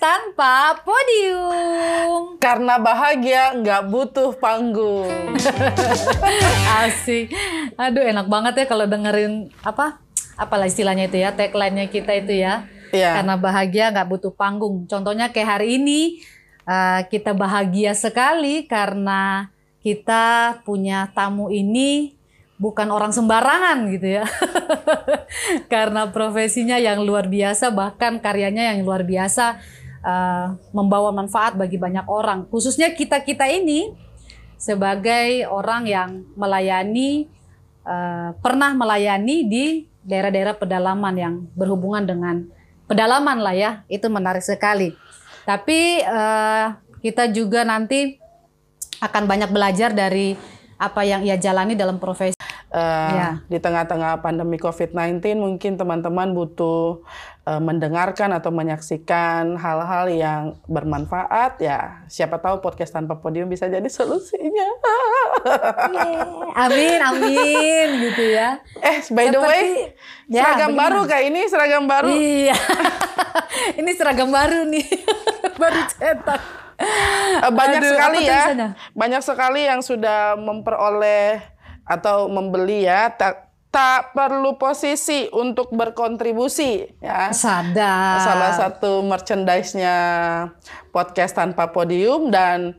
tanpa podium. Karena bahagia nggak butuh panggung. Asik. Aduh enak banget ya kalau dengerin apa? Apalah istilahnya itu ya, tagline-nya kita itu ya. Iya. Karena bahagia nggak butuh panggung. Contohnya kayak hari ini uh, kita bahagia sekali karena kita punya tamu ini bukan orang sembarangan gitu ya. Karena profesinya yang luar biasa bahkan karyanya yang luar biasa uh, membawa manfaat bagi banyak orang. Khususnya kita-kita ini sebagai orang yang melayani uh, pernah melayani di daerah-daerah pedalaman yang berhubungan dengan pedalaman lah ya. Itu menarik sekali. Tapi uh, kita juga nanti akan banyak belajar dari apa yang ia jalani dalam profesi Uh, Ya. Di tengah-tengah pandemi COVID-19 mungkin teman-teman butuh uh, mendengarkan atau menyaksikan hal-hal yang bermanfaat ya. Siapa tahu podcast tanpa podium bisa jadi solusinya. Amin, amin gitu ya. eh, by the way, Seperti- ya, seragam bagaimana? baru kayak ini seragam baru. Iya. Ini seragam baru nih. baru cetak. Eh, banyak Aduh, sekali ya, banyak sekali yang sudah memperoleh atau membeli ya. Tak, tak perlu posisi untuk berkontribusi ya. Sadar. Salah satu merchandise-nya podcast tanpa podium dan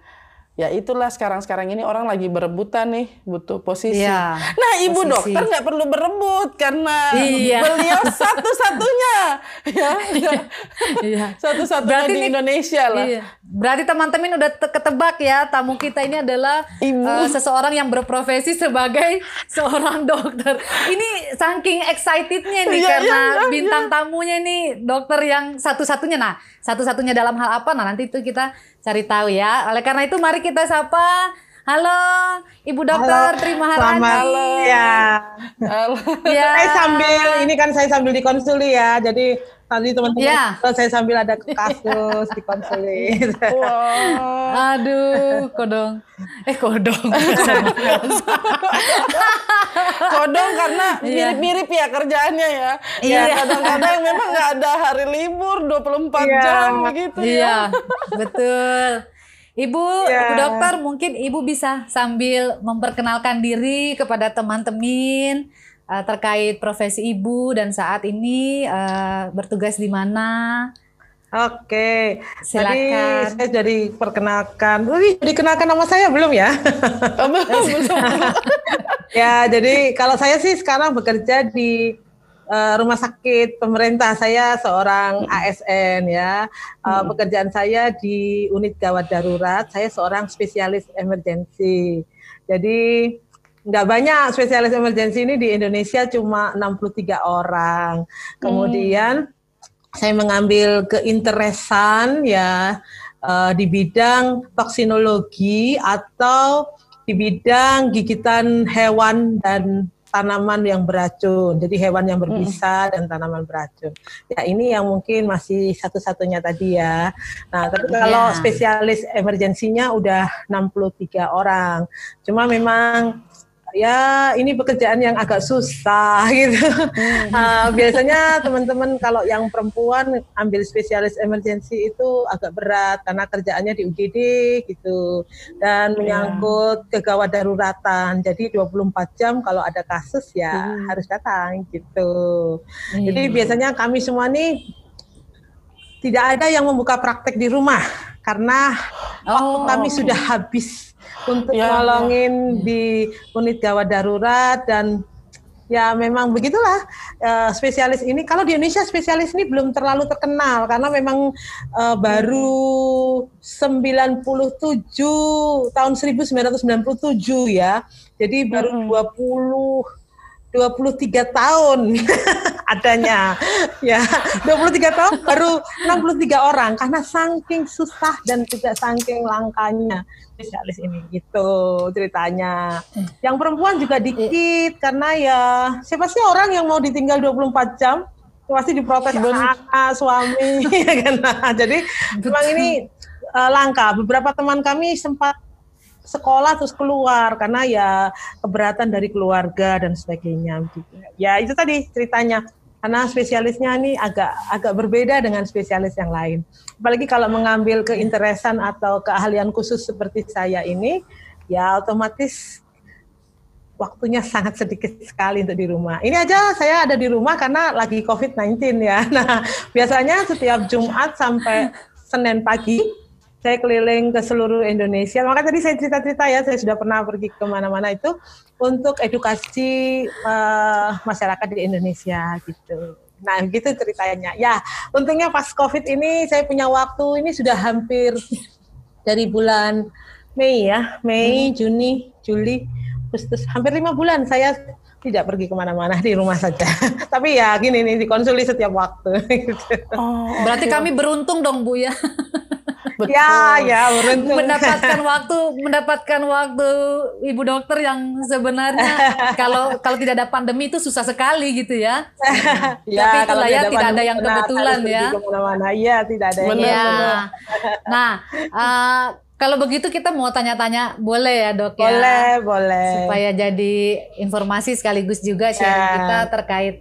ya itulah sekarang-sekarang ini orang lagi berebutan nih butuh posisi. Iya, nah ibu posisi. dokter nggak perlu berebut karena Iya. beliau satu-satunya ya Iya. satu-satunya Berarti di nih- Indonesia lah. Iya. Berarti teman-teman udah te- ketebak ya tamu kita ini adalah Ibu. eh, seseorang yang berprofesi sebagai seorang dokter. Ini saking excitednya nih Iya, karena iya, iya, bintang tamunya nih dokter yang satu-satunya. Nah, satu-satunya dalam hal apa? Nah, nanti itu kita cari tahu ya. Oleh karena itu mari kita sapa. Halo, Ibu Dokter Terima Selamat Harani. ya. Ya. Saya sambil ini kan saya sambil dikonsuli ya. Jadi tadi teman-teman Ya. saya sambil ada kasus dikonsuli. Wah. Aduh, kodong. Eh, kodong. Kodong karena Iya. mirip-mirip ya kerjaannya ya. Iya. Ya kadang-kadang memang nggak ada hari libur 24 Iya. jam begitu ya. Iya, betul. Ibu. Bu dokter, mungkin Ibu bisa sambil memperkenalkan diri kepada teman-teman eh, terkait profesi Ibu dan saat ini eh, bertugas di mana. Oke. Silakan. Tadi saya jadi perkenalkan. Wih, dikenalkan nama saya belum ya? Oh, belum, belum. ya, jadi kalau saya sih sekarang bekerja di eh, rumah sakit pemerintah. Saya seorang ASN ya. Eh, Pekerjaan saya di unit gawat darurat. Saya seorang spesialis emergensi. Jadi nggak banyak spesialis emergensi ini di Indonesia cuma 63 orang. Kemudian saya mengambil keinteresan ya eh, di bidang toksinologi atau di bidang gigitan hewan dan tanaman yang beracun. Jadi hewan yang berbisa dan tanaman beracun. Ya ini yang mungkin masih satu-satunya tadi ya. Nah, tapi kalau Ya. spesialis emergensinya udah 63 orang. Cuma memang ya ini pekerjaan yang agak susah gitu. Ah, biasanya teman-teman kalau yang perempuan ambil spesialis emergensi itu agak berat karena kerjaannya di UGD gitu dan menyangkut kegawat daruratan. Jadi 24 jam kalau ada kasus ya harus datang gitu. Jadi biasanya kami semua nih tidak ada yang membuka praktek di rumah karena waktu Oh. kami sudah habis untuk Ya, nolongin di unit gawat darurat dan ya memang begitulah eh, spesialis ini. Kalau di Indonesia spesialis ini belum terlalu terkenal karena memang eh, baru 97 tahun 1997 ya. Jadi baru 20 23 tahun adanya. Ya 23 tahun baru 63 orang karena saking susah dan juga saking langkanya. Spesialis ini gitu ceritanya. Yang perempuan juga dikit karena ya siapa sih orang yang mau ditinggal 24 jam? Pasti diprotes anak suami ya kan? Nah, jadi memang ini eh, langka. Beberapa teman kami sempat sekolah terus keluar karena ya keberatan dari keluarga dan sebagainya. Gitu. Ya itu tadi ceritanya. Karena spesialisnya ini agak agak berbeda dengan spesialis yang lain. Apalagi kalau mengambil keinteresan atau keahlian khusus seperti saya ini, ya otomatis waktunya sangat sedikit sekali untuk di rumah. Ini aja saya ada di rumah karena lagi COVID-19 ya. Nah, biasanya setiap Jumat sampai Senin pagi saya keliling ke seluruh Indonesia. Maka tadi saya cerita-cerita ya, saya sudah pernah pergi ke mana-mana itu untuk edukasi uh, masyarakat di Indonesia gitu. Nah, gitu ceritanya. Ya, untungnya pas COVID ini saya punya waktu ini sudah hampir dari bulan Mei ya, Mei, hmm. Juni, Juli, Agustus, hampir lima bulan saya tidak pergi ke mana-mana di rumah saja. Tapi ya gini nih dikonsuli setiap waktu. Oh, berarti kami beruntung dong Bu ya. Betul. Ya, ya, beruntung. Mendapatkan waktu, mendapatkan waktu ibu dokter yang sebenarnya kalau kalau tidak ada pandemi itu susah sekali gitu ya. ya Tapi itulah ya tidak ada yang kebetulan ya. Iya tidak ada yang ya. Nah, uh, kalau begitu kita mau tanya-tanya boleh ya dok ya? Boleh, boleh. Supaya jadi informasi sekaligus juga sharing ya. kita terkait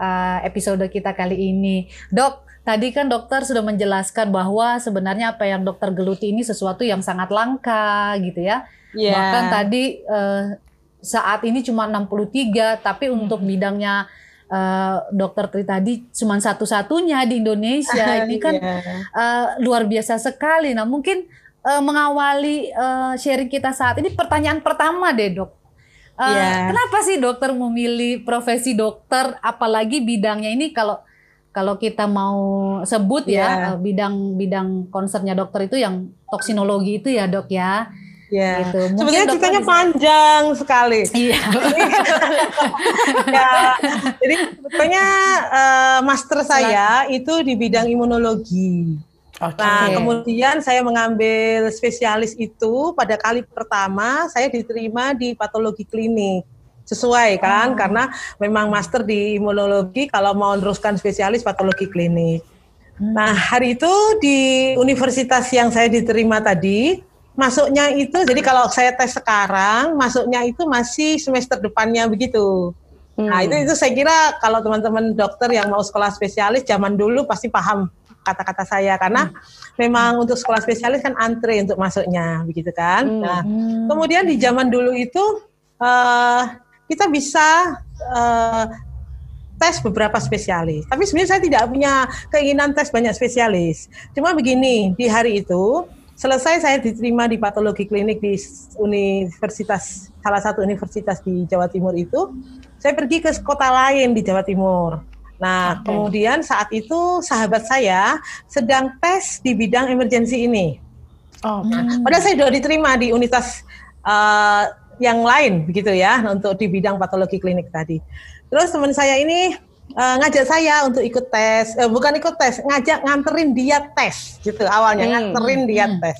uh, episode kita kali ini. Dok, Tadi kan dokter sudah menjelaskan bahwa sebenarnya apa yang dokter geluti ini sesuatu yang sangat langka gitu ya. Yeah. Bahkan tadi uh, saat ini cuma 63 tapi untuk bidangnya uh, dokter Tri tadi cuma satu-satunya di Indonesia. Ini kan yeah. Iya. uh, luar biasa sekali. Nah, mungkin uh, mengawali uh, sharing kita saat ini pertanyaan pertama deh, Dok. Uh, yeah. Kenapa sih dokter memilih profesi dokter apalagi bidangnya ini kalau kalau kita mau sebut ya yeah. bidang bidang konsernya dokter itu yang toksinologi itu ya dok ya. Ya, gitu. sebenarnya ceritanya bisa... panjang sekali. Iya. ya, jadi sebetulnya uh, master saya itu di bidang imunologi. Okay. Nah, kemudian saya mengambil spesialis itu pada kali pertama saya diterima di patologi klinik sesuai kan oh. karena memang master di imunologi kalau mau meneruskan spesialis patologi klinik. Hmm. Nah, hari itu di universitas yang saya diterima tadi, masuknya itu jadi kalau saya tes sekarang, masuknya itu masih semester depannya begitu. Hmm. Nah, itu itu saya kira kalau teman-teman dokter yang mau sekolah spesialis zaman dulu pasti paham kata-kata saya karena hmm. memang untuk sekolah spesialis kan antre untuk masuknya begitu kan. Hmm. Nah, kemudian di zaman dulu itu uh, kita bisa uh, tes beberapa spesialis. Tapi sebenarnya saya tidak punya keinginan tes banyak spesialis. Cuma begini, di hari itu selesai saya diterima di patologi klinik di universitas salah satu universitas di Jawa Timur itu, saya pergi ke kota lain di Jawa Timur. Nah, okay. kemudian saat itu sahabat saya sedang tes di bidang emergensi ini. Oh. Nah, padahal saya sudah diterima di unitas uh, yang lain begitu ya untuk di bidang patologi klinik tadi. Terus teman saya ini uh, ngajak saya untuk ikut tes, uh, bukan ikut tes, ngajak nganterin dia tes gitu awalnya hmm. nganterin dia hmm. tes.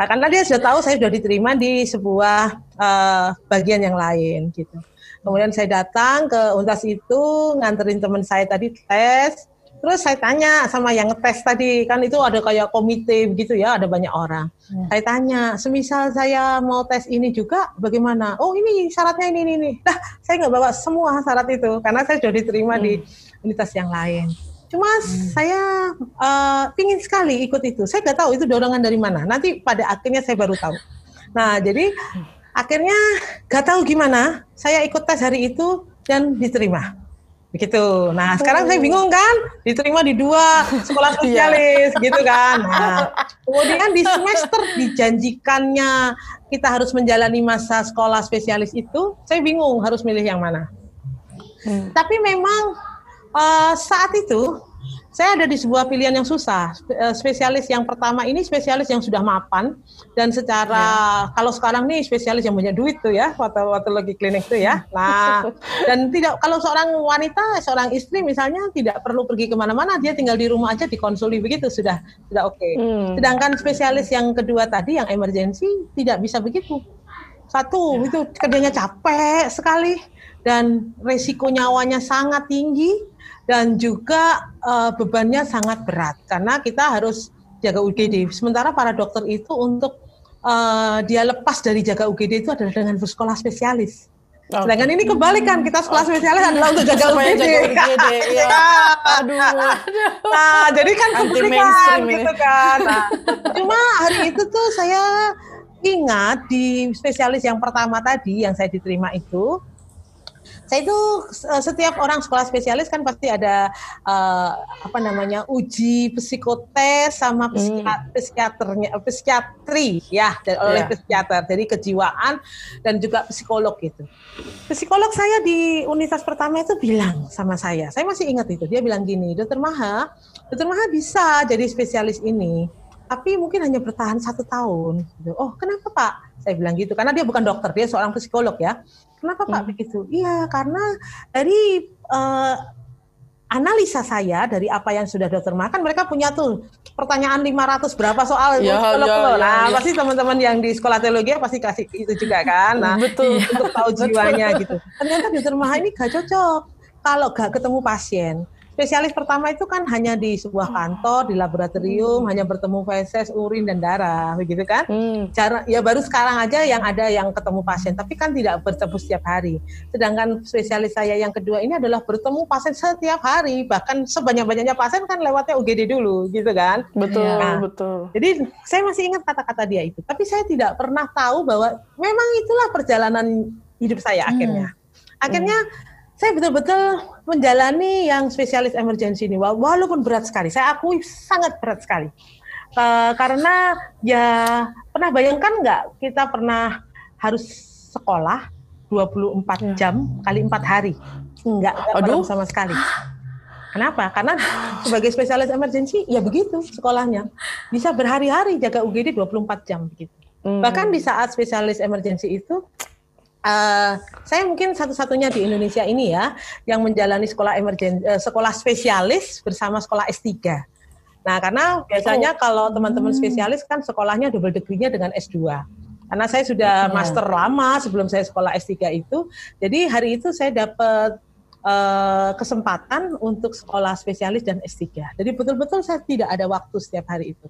Nah, karena dia sudah tahu saya sudah diterima di sebuah uh, bagian yang lain gitu. Kemudian saya datang ke untas itu nganterin teman saya tadi tes Terus saya tanya sama yang ngetes tadi, kan itu ada kayak komite begitu ya, ada banyak orang. Hmm. Saya tanya, semisal saya mau tes ini juga, bagaimana? Oh ini syaratnya ini, ini, ini. Nah, saya nggak bawa semua syarat itu, karena saya sudah diterima hmm. di unitas yang lain. Cuma hmm. saya uh, pingin sekali ikut itu. Saya nggak tahu itu dorongan dari mana. Nanti pada akhirnya saya baru tahu. Nah, jadi akhirnya nggak tahu gimana. Saya ikut tes hari itu dan diterima. Begitu. Nah, sekarang saya bingung kan, diterima di dua sekolah iya. spesialis gitu kan. Nah, kemudian di semester dijanjikannya kita harus menjalani masa sekolah spesialis itu, saya bingung harus milih yang mana. Hmm. Tapi memang uh, saat itu saya ada di sebuah pilihan yang susah. Eh, spesialis yang pertama ini spesialis yang sudah mapan dan secara ya. kalau sekarang nih spesialis yang punya duit tuh ya, patologi klinik tuh ya. Nah, dan tidak kalau seorang wanita, seorang istri misalnya tidak perlu pergi ke mana-mana, dia tinggal di rumah aja dikonsuli begitu sudah sudah oke. Okay. Hmm. Sedangkan spesialis yang kedua tadi yang emergensi tidak bisa begitu. Satu ya. itu kerjanya capek sekali dan resiko nyawanya sangat tinggi dan juga uh, bebannya sangat berat karena kita harus jaga UGD. Sementara para dokter itu untuk uh, dia lepas dari jaga UGD itu adalah dengan bersekolah spesialis. Oke. Sedangkan ini kebalikan, kita sekolah spesialis adalah untuk jaga Supaya UGD. jaga UGD, ya. Aduh. Nah, jadi kan ini. gitu kan. Nah, cuma hari itu tuh saya ingat di spesialis yang pertama tadi yang saya diterima itu saya itu eh, setiap orang sekolah spesialis kan pasti ada eh, apa namanya uji psikotes sama psikiat- psikiaternya eh, psikiatri ya dan oleh Iya. psikiater jadi kejiwaan dan juga psikolog gitu psikolog saya di unitas pertama itu bilang sama saya saya masih ingat itu dia bilang gini dokter Maha dokter Maha bisa jadi spesialis ini tapi mungkin hanya bertahan satu tahun. Gitu. Oh, kenapa Pak? Saya bilang gitu, karena dia bukan dokter, dia seorang psikolog ya. Kenapa Pak begitu? Iya, karena dari eh, analisa saya dari apa yang sudah dokter makan, mereka punya tuh pertanyaan 500 berapa soal Ya, ya, ya, Nah, ya. pasti teman-teman yang di sekolah teologi pasti kasih itu juga kan. Nah, Betul. untuk tahu jiwanya gitu. Ternyata dokter Maha ini gak cocok kalau gak ketemu pasien. Spesialis pertama itu kan hanya di sebuah kantor, di laboratorium, hanya bertemu feses, urin dan darah, begitu kan? Hmm. Cara ya baru sekarang aja yang ada yang ketemu pasien, tapi kan tidak bertemu setiap hari. Sedangkan spesialis saya yang kedua ini adalah bertemu pasien setiap hari, bahkan sebanyak-banyaknya pasien kan lewatnya UGD dulu, gitu kan? Betul, Iya. betul. Jadi saya masih ingat kata-kata dia itu, tapi saya tidak pernah tahu bahwa memang itulah perjalanan hidup saya akhirnya. Akhirnya saya betul-betul menjalani yang spesialis emergency ini, wa- walaupun berat sekali. Saya akui sangat berat sekali. Eh, karena ya pernah bayangkan nggak kita pernah harus sekolah 24 Ya. jam kali empat hari, nggak Aduh. sama sekali. Kenapa? Karena sebagai spesialis emergency ya begitu sekolahnya. Bisa berhari-hari jaga UGD 24 jam begitu. Hmm. Bahkan di saat spesialis emergency itu eh, saya mungkin satu-satunya di Indonesia ini ya yang menjalani sekolah emergency sekolah spesialis bersama sekolah S3. Nah, karena biasanya kalau teman-teman spesialis kan sekolahnya double degree-nya dengan S2. Karena saya sudah master lama sebelum saya sekolah S3 itu. Jadi hari itu saya dapat eh, kesempatan untuk sekolah spesialis dan S3. Jadi betul-betul saya tidak ada waktu setiap hari itu.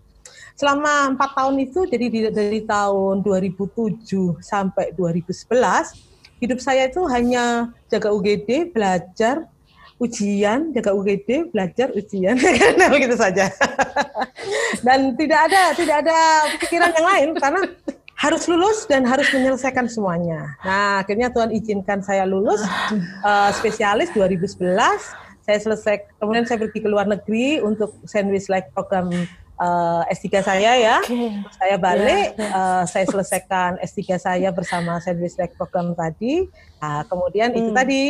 Selama empat tahun itu, jadi di- dari tahun 2007 sampai 2011, hidup saya itu hanya jaga UGD, belajar, ujian, jaga UGD, belajar, ujian, karena begitu saja. Dan tidak ada tidak ada pikiran yang lain karena harus lulus dan harus menyelesaikan semuanya. Nah, akhirnya Tuhan izinkan saya lulus eh, spesialis 2011. Saya selesai, kemudian saya pergi ke luar negeri untuk sandwich like program eh, S3 saya ya. Oke. Saya balik, eh, saya selesaikan S3 saya bersama sandwich like program tadi. Nah, kemudian itu Hmm. tadi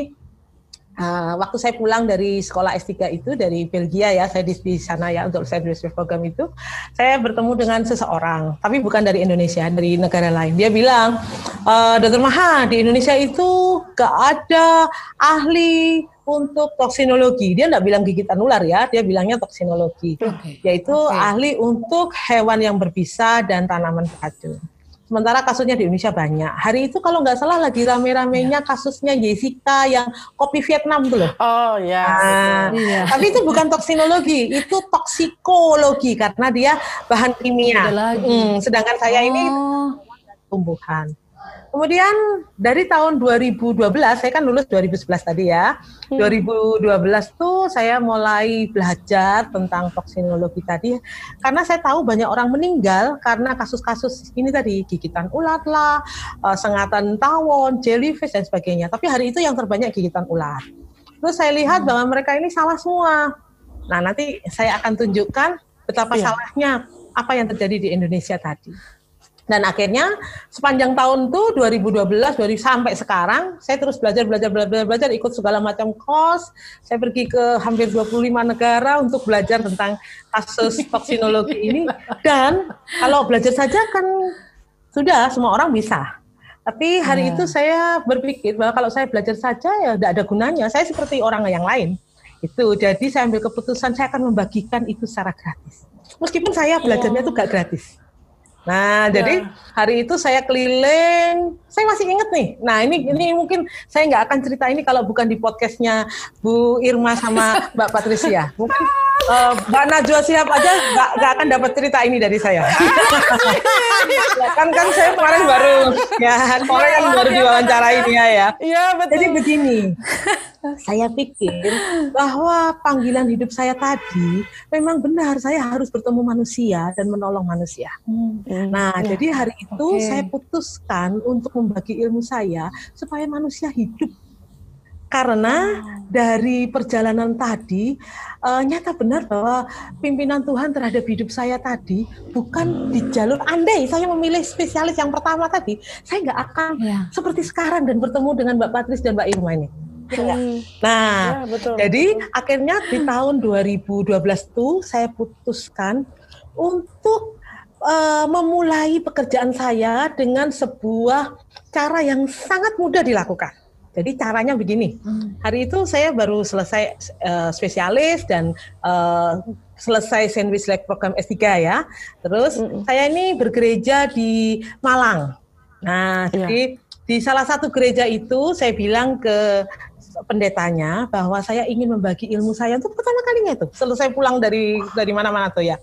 Uh, waktu saya pulang dari sekolah S3 itu dari Belgia ya, saya di, di sana ya untuk sandwich program itu, saya bertemu dengan seseorang, tapi bukan dari Indonesia, dari negara lain. Dia bilang, e, Dokter Maha di Indonesia itu gak ada ahli untuk toksinologi. Dia nggak bilang gigitan ular ya, dia bilangnya toksinologi, Oke. yaitu Oke. ahli untuk hewan yang berbisa dan tanaman beracun. Sementara kasusnya di Indonesia banyak. Hari itu kalau nggak salah lagi rame-ramenya kasusnya Jessica yang kopi Vietnam tuh loh. Oh ya. Nah, Iya. tapi itu bukan toksinologi, itu toksikologi karena dia bahan kimia. Hmm, sedangkan saya ini Oh, tumbuhan. Kemudian dari tahun 2012, saya kan lulus 2011 tadi ya. 2012 tuh saya mulai belajar tentang toksinologi tadi karena saya tahu banyak orang meninggal karena kasus-kasus ini tadi gigitan ulat lah, eh, sengatan tawon, jellyfish dan sebagainya. Tapi hari itu yang terbanyak gigitan ular. Terus saya lihat bahwa mereka ini salah semua. Nah, nanti saya akan tunjukkan betapa Iya. salahnya apa yang terjadi di Indonesia tadi. Dan akhirnya sepanjang tahun tuh 2012 dari sampai sekarang saya terus belajar belajar belajar belajar ikut segala macam kos. Saya pergi ke hampir 25 negara untuk belajar tentang kasus toksinologi ini dan kalau belajar saja kan sudah semua orang bisa. Tapi hari Ya. itu saya berpikir bahwa kalau saya belajar saja ya tidak ada gunanya. Saya seperti orang yang lain. Itu jadi saya ambil keputusan saya akan membagikan itu secara gratis. Meskipun saya belajarnya itu gak gratis. Nah, jadi hari itu saya keliling, saya masih inget nih. Nah, ini ini mungkin saya nggak akan cerita ini kalau bukan di podcastnya Bu Irma sama Mbak Patricia. Mungkin eh, Mbak Najwa Sihab aja nggak nggak akan dapat cerita ini dari saya. Ya, kan kan saya kemarin baru ya, orang yang baru diwawancara ini ya. ya. Iya betul. Jadi begini, saya pikir bahwa panggilan hidup saya tadi memang benar saya harus bertemu manusia dan menolong manusia. Hmm, Nah, ya. jadi hari itu Oke. saya putuskan untuk membagi ilmu saya supaya manusia hidup. Karena dari perjalanan tadi eh, nyata benar bahwa pimpinan Tuhan terhadap hidup saya tadi bukan di jalur andai saya memilih spesialis yang pertama tadi, saya nggak akan Ya. seperti sekarang dan bertemu dengan Mbak Patris dan Mbak Irma ini. Ya nggak? Hmm, Nah, ya, betul. jadi akhirnya di tahun 2012 tuh saya putuskan untuk eh, memulai pekerjaan saya dengan sebuah cara yang sangat mudah dilakukan. Jadi caranya begini. Hmm. Hari itu saya baru selesai eh, spesialis dan eh, selesai sandwich leg program S3 ya. Terus Mm-mm. saya ini bergereja di Malang. Nah, Iya. jadi di salah satu gereja itu saya bilang ke pendetanya bahwa saya ingin membagi ilmu saya untuk pertama kalinya itu selesai pulang dari dari mana-mana tuh ya.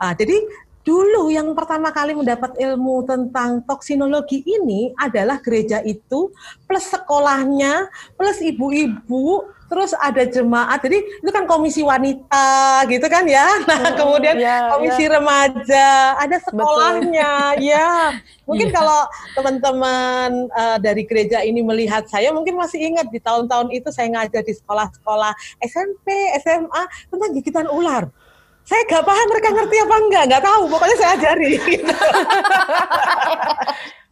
Ah, jadi dulu yang pertama kali mendapat ilmu tentang toksinologi ini adalah gereja itu plus sekolahnya plus ibu-ibu terus ada jemaat. Jadi itu kan komisi wanita gitu kan ya. Nah Mm, kemudian ya, komisi remaja ada sekolahnya ya mungkin Iya. kalau teman-teman eh, dari gereja ini melihat saya mungkin masih ingat di tahun-tahun itu saya ngajar di sekolah-sekolah SMP SMA tentang gigitan ular saya gak paham mereka ngerti apa enggak, nggak tahu. Pokoknya saya ajari.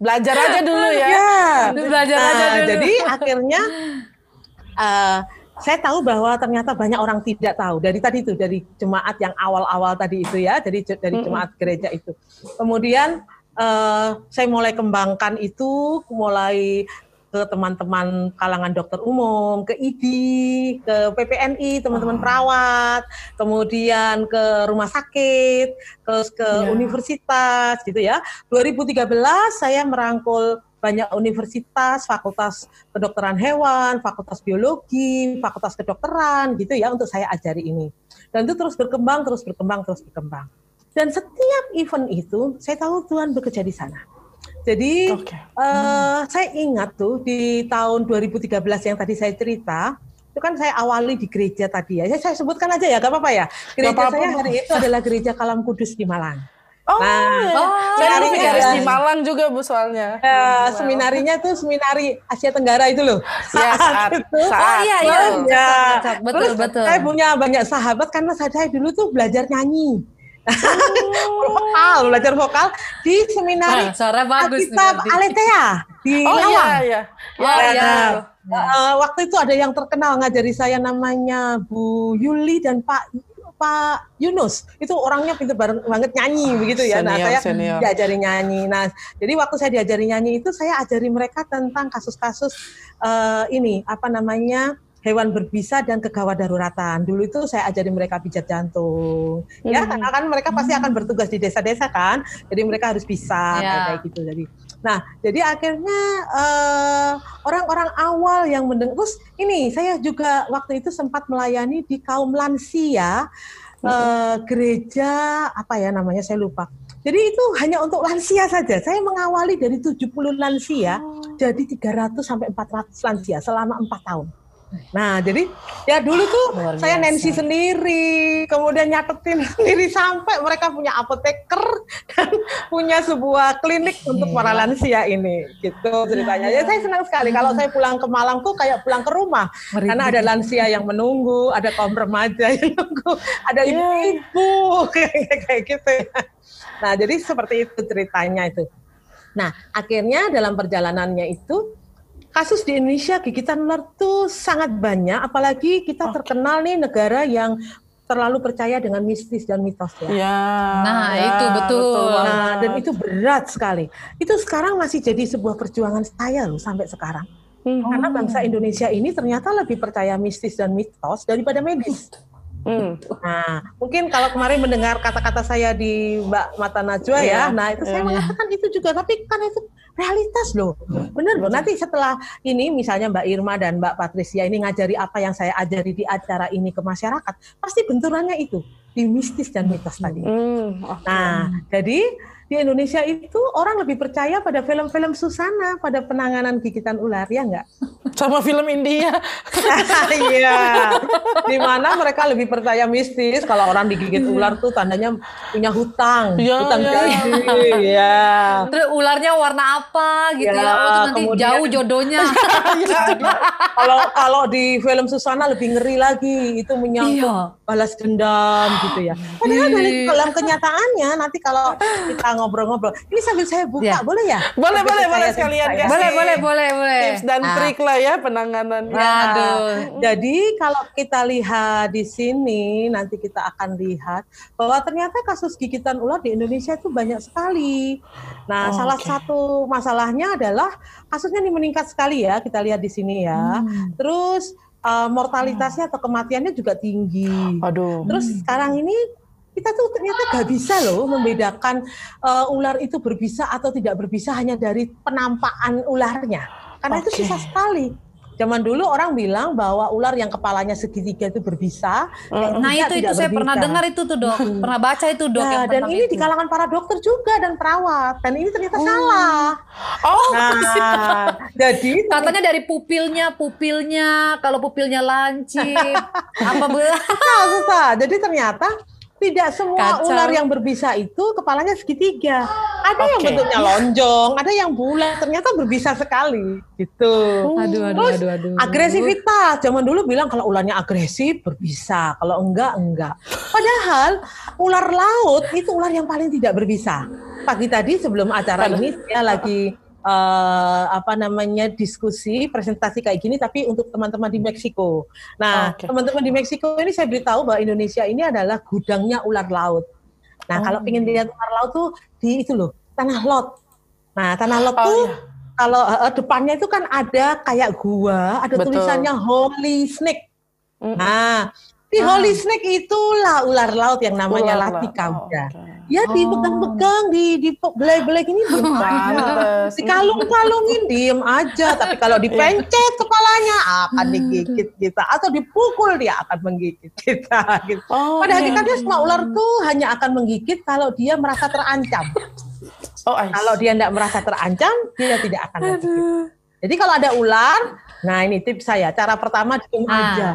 Belajar aja dulu ya. Ya. Belajar aja Nah, dulu. Jadi akhirnya eh, saya tahu bahwa ternyata banyak orang tidak tahu dari tadi itu dari jemaat yang awal-awal tadi itu ya, dari dari jemaat gereja itu. Kemudian eh, saya mulai kembangkan itu, mulai ke teman-teman kalangan dokter umum, ke ID, ke PPNI, teman-teman Oh. perawat, kemudian ke rumah sakit, terus ke Ya. universitas gitu ya. 2013 saya merangkul banyak universitas, fakultas kedokteran hewan, fakultas biologi, fakultas kedokteran gitu ya untuk saya ajari ini. Dan itu terus berkembang, terus berkembang, terus berkembang. Dan setiap event itu saya tahu Tuhan bekerja di sana. Jadi Oke. eh, saya ingat tuh di tahun 2013 yang tadi saya cerita, itu kan saya awali di gereja tadi ya. Saya, saya sebutkan aja ya, gak apa-apa ya. Gereja apa-apa, saya Bu. hari itu adalah gereja Kalam Kudus di Malang. Oh, Nah, oh, saya ada- di Malang juga bu soalnya. Ya, Wow. seminarinya tuh seminari Asia Tenggara itu loh. Ya saat. Oh iya iya. Ya. Betul Terus betul. saya punya banyak sahabat karena saya saya dulu tuh belajar nyanyi. Vokal, belajar vokal di seminari Nah, suara bagus nih. Alkitab. Aletea di Oh iya Lawang. iya. Oh Ya, iya. Eh, waktu itu ada yang terkenal ngajari saya namanya Bu Yuli dan Pak Pak Yunus. Itu orangnya pintar banget nyanyi begitu ya. nah, Senior, saya senior. diajari nyanyi. Nah, jadi waktu saya diajari nyanyi itu saya ajari mereka tentang kasus-kasus eh, ini apa namanya? Hewan berbisa dan kegawat daruratan. Dulu itu saya ajari mereka pijat jantung. Ya, Hmm. karena kan mereka pasti akan bertugas di desa-desa kan. Jadi mereka harus bisa Ya. kayak gitu. Jadi Nah, jadi akhirnya eh, orang-orang awal yang mendengar, terus ini saya juga waktu itu sempat melayani di kaum lansia eh, gereja apa ya namanya saya lupa. Jadi itu hanya untuk lansia saja. Saya mengawali dari 70 lansia jadi 300 sampai 400 lansia selama empat tahun. Nah, jadi ya dulu tuh Luar saya. Nancy sendiri, kemudian nyatetin sendiri sampai mereka punya apoteker dan punya sebuah klinik untuk para lansia ini. Gitu ceritanya. Ya saya senang sekali kalau saya pulang ke Malang tuh kayak pulang ke rumah. Merinding. Karena ada lansia yang menunggu, ada kaum remaja yang menunggu, ada Iya. ibu-ibu kayak kayak gitu. ya. Nah, jadi seperti itu ceritanya itu. Nah, akhirnya dalam perjalanannya itu kasus di Indonesia gigitan ular tuh sangat banyak, apalagi kita Oke. terkenal nih negara yang terlalu percaya dengan mistis dan mitos ya. Ya, Nah, ya, itu betul. banget. Nah, dan itu berat sekali. Itu sekarang masih jadi sebuah perjuangan saya loh sampai sekarang. Hmm. Karena bangsa Indonesia ini ternyata lebih percaya mistis dan mitos daripada medis. Hmm. Nah, mungkin kalau kemarin mendengar kata-kata saya di Mbak Mata Najwa Iya, ya, nah itu saya iya. mengatakan itu juga, tapi kan itu realitas loh. Benar loh. Nanti setelah ini misalnya Mbak Irma dan Mbak Patricia ini ngajari apa yang saya ajari di acara ini ke masyarakat, pasti benturannya itu di mistis dan mitos tadi. Hmm. oke. Nah, jadi di Indonesia itu orang lebih percaya pada film-film Susana pada penanganan gigitan ular ya enggak? Sama film India. Iya. Di mana mereka lebih percaya mistis kalau orang digigit ular tuh tandanya punya hutang, Iya, hutang iya. janji. Iya. Terus ularnya warna apa gitu ya? Ya, Oh, terus nanti kemudian- jauh jodohnya. Kalau kalau di film Susana lebih ngeri lagi itu menyangkut Iya. balas dendam gitu ya. Padahal dari dalam kenyataannya nanti kalau kita ngobrol-ngobrol, ini sambil saya buka Ya. boleh ya? Boleh, Sambil boleh, boleh sekalian ya. kasih. boleh, boleh, boleh, boleh. Tips dan Ah, trik lah ya penanganannya. Aduh. Jadi kalau kita lihat di sini nanti kita akan lihat bahwa ternyata kasus gigitan ular di Indonesia itu banyak sekali. Nah, Oh, salah oke. satu masalahnya adalah kasusnya ini meningkat sekali ya kita lihat di sini ya. Hmm. Terus uh, mortalitasnya atau kematiannya juga tinggi. Aduh. Terus sekarang ini kita tuh ternyata gak bisa loh membedakan uh, ular itu berbisa atau tidak berbisa hanya dari penampakan ularnya. Karena itu Oke. susah sekali. Zaman dulu orang bilang bahwa ular yang kepalanya segitiga itu berbisa. yang Nah itu itu saya pernah berbisa. dengar itu tuh dok, pernah baca itu dok. Nah, yang dan ini itu. di kalangan para dokter juga dan perawat. Dan ini ternyata salah. Oh, Nah, jadi Katanya dari pupilnya, pupilnya, kalau pupilnya lancip, apa betul? susah, susah. Jadi ternyata tidak semua Kacau. ular yang berbisa itu kepalanya segitiga. Ada yang Oke. bentuknya lonjong, ada yang bulat. Ternyata berbisa sekali, gitu. Aduh, aduh, Terus aduh, aduh. agresivitas. Zaman dulu bilang kalau ularnya agresif berbisa, kalau enggak enggak. Padahal ular laut itu ular yang paling tidak berbisa. Pagi tadi sebelum acara ini saya lagi eh, apa namanya diskusi presentasi kayak gini tapi untuk teman-teman di Meksiko. Nah, Oke. teman-teman di Meksiko ini saya beritahu bahwa Indonesia ini adalah gudangnya ular laut. Nah, Oh. kalau ingin lihat ular laut tuh di itu loh, tanah lot. Nah, tanah lot Oh, tuh iya. kalau eh, depannya itu kan ada kayak gua, ada Betul. tulisannya Holy Snake. Mm. Nah, di Ah. Holy Snake itulah ular laut yang namanya Ular latika lah. Oh, oke. Ya dipegang-pegang, di di belai-belai gini. Pantes. Dikalung-kalungin diem aja, tapi kalau dipencet kepalanya akan digigit kita atau dipukul dia akan menggigit kita. Gitu. Oh, Pada iya. hakikatnya semua ular tuh hanya akan menggigit kalau dia merasa terancam. Oh. Kalau dia tidak merasa terancam, dia tidak akan menggigit. Jadi kalau ada ular, nah ini tips saya. Cara pertama diem Ah. aja.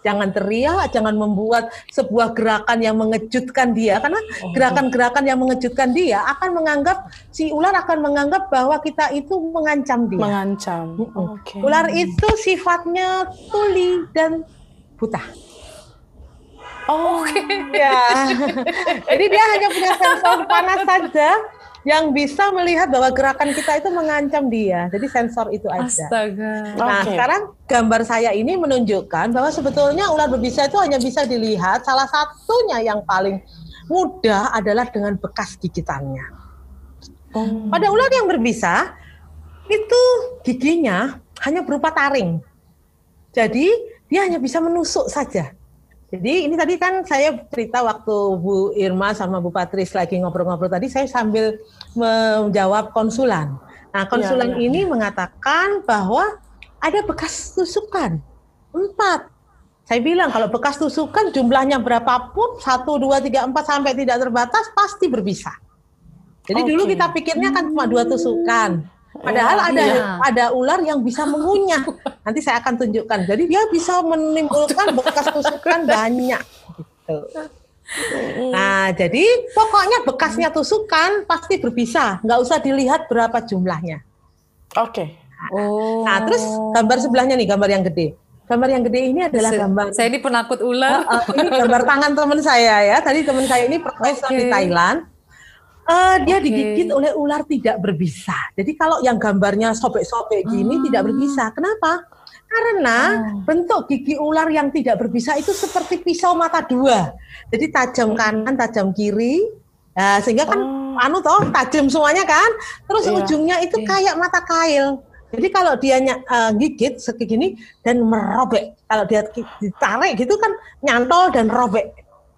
Jangan teriak, jangan membuat sebuah gerakan yang mengejutkan dia. Karena Oh. gerakan-gerakan yang mengejutkan dia akan menganggap, si ular akan menganggap bahwa kita itu mengancam dia. mengancam. Oke. Ular itu sifatnya tuli dan buta. Oh, Ya. Jadi dia hanya punya sensor panas saja yang bisa melihat bahwa gerakan kita itu mengancam dia. Jadi sensor itu ada. Astaga. Nah, Oke. sekarang gambar saya ini menunjukkan bahwa sebetulnya ular berbisa itu hanya bisa dilihat salah satunya yang paling mudah adalah dengan bekas gigitannya. Oh. Pada ular yang berbisa itu giginya hanya berupa taring. Jadi dia hanya bisa menusuk saja. Jadi ini tadi kan saya cerita waktu Bu Irma sama Bu Patris lagi ngobrol-ngobrol tadi saya sambil menjawab konsulan. Nah konsulan Iya, iya. ini mengatakan bahwa ada bekas tusukan empat. Saya bilang kalau bekas tusukan jumlahnya berapapun satu dua tiga empat sampai tidak terbatas pasti berbisa. Jadi dulu Oke. kita pikirnya kan cuma dua tusukan. Padahal Iya, ada iya. ada ular yang bisa mengunyah. Nanti saya akan tunjukkan. Jadi dia bisa menimbulkan bekas tusukan banyak. Gitu. Nah, jadi pokoknya bekasnya tusukan pasti berbisa. Nggak usah dilihat berapa jumlahnya. Oke. Oh. Nah, terus gambar sebelahnya nih, gambar yang gede. Gambar yang gede ini adalah gambar Saya ini penakut ular. Uh, uh, ini gambar tangan teman saya ya. Tadi teman saya ini profesor Oke. di Thailand. Eh, dia Oke. digigit oleh ular tidak berbisa. Jadi kalau yang gambarnya sobek-sobek gini Ah. tidak berbisa. Kenapa? Karena Oh. bentuk gigi ular yang tidak berbisa itu seperti pisau mata dua. Jadi tajam kanan, tajam kiri. Nah, sehingga kan Oh. anu toh tajam semuanya kan. Terus Iya. ujungnya itu Iya. kayak mata kail. Jadi kalau dia eh, gigit seperti gini dan merobek, kalau dia ditarik gitu kan nyantol dan robek.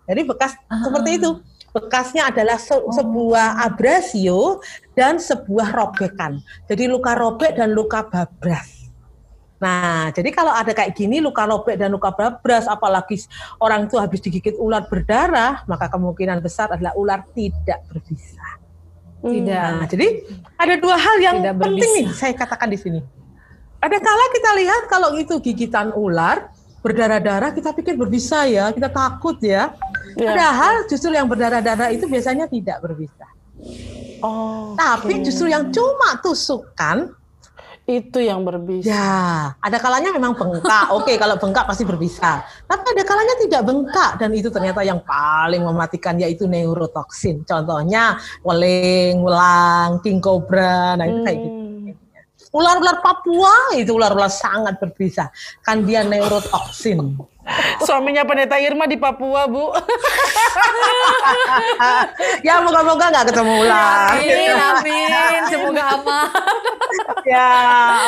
Jadi bekas Ah. seperti itu. Bekasnya adalah se- sebuah abrasio dan sebuah robekan. Jadi luka robek dan luka babras. Nah, jadi kalau ada kayak gini luka robek dan luka babras, apalagi orang itu habis digigit ular berdarah, maka kemungkinan besar adalah ular tidak berbisa. Tidak. Nah, jadi ada dua hal yang Tidak penting berbisa. nih saya katakan di sini. Ada kala kita lihat kalau itu gigitan ular berdarah-darah kita pikir berbisa ya, kita takut ya. Iya. Padahal justru yang berdarah-darah itu biasanya tidak berbisa. Oh, Tapi justru yang cuma tusukan itu yang berbisa. Ya, ada kalanya memang bengkak. Oke, kalau bengkak pasti berbisa. Tapi ada kalanya tidak bengkak dan itu ternyata yang paling mematikan yaitu neurotoksin. Contohnya weling, welang, king cobra, nah itu kayak gitu. Ular-ular Papua itu ular-ular sangat berbisa. Kan dia neurotoksin. Suaminya pendeta Irma di Papua, Bu. ya moga-moga nggak ketemu ular. Amin, amin. Semoga aman. ya,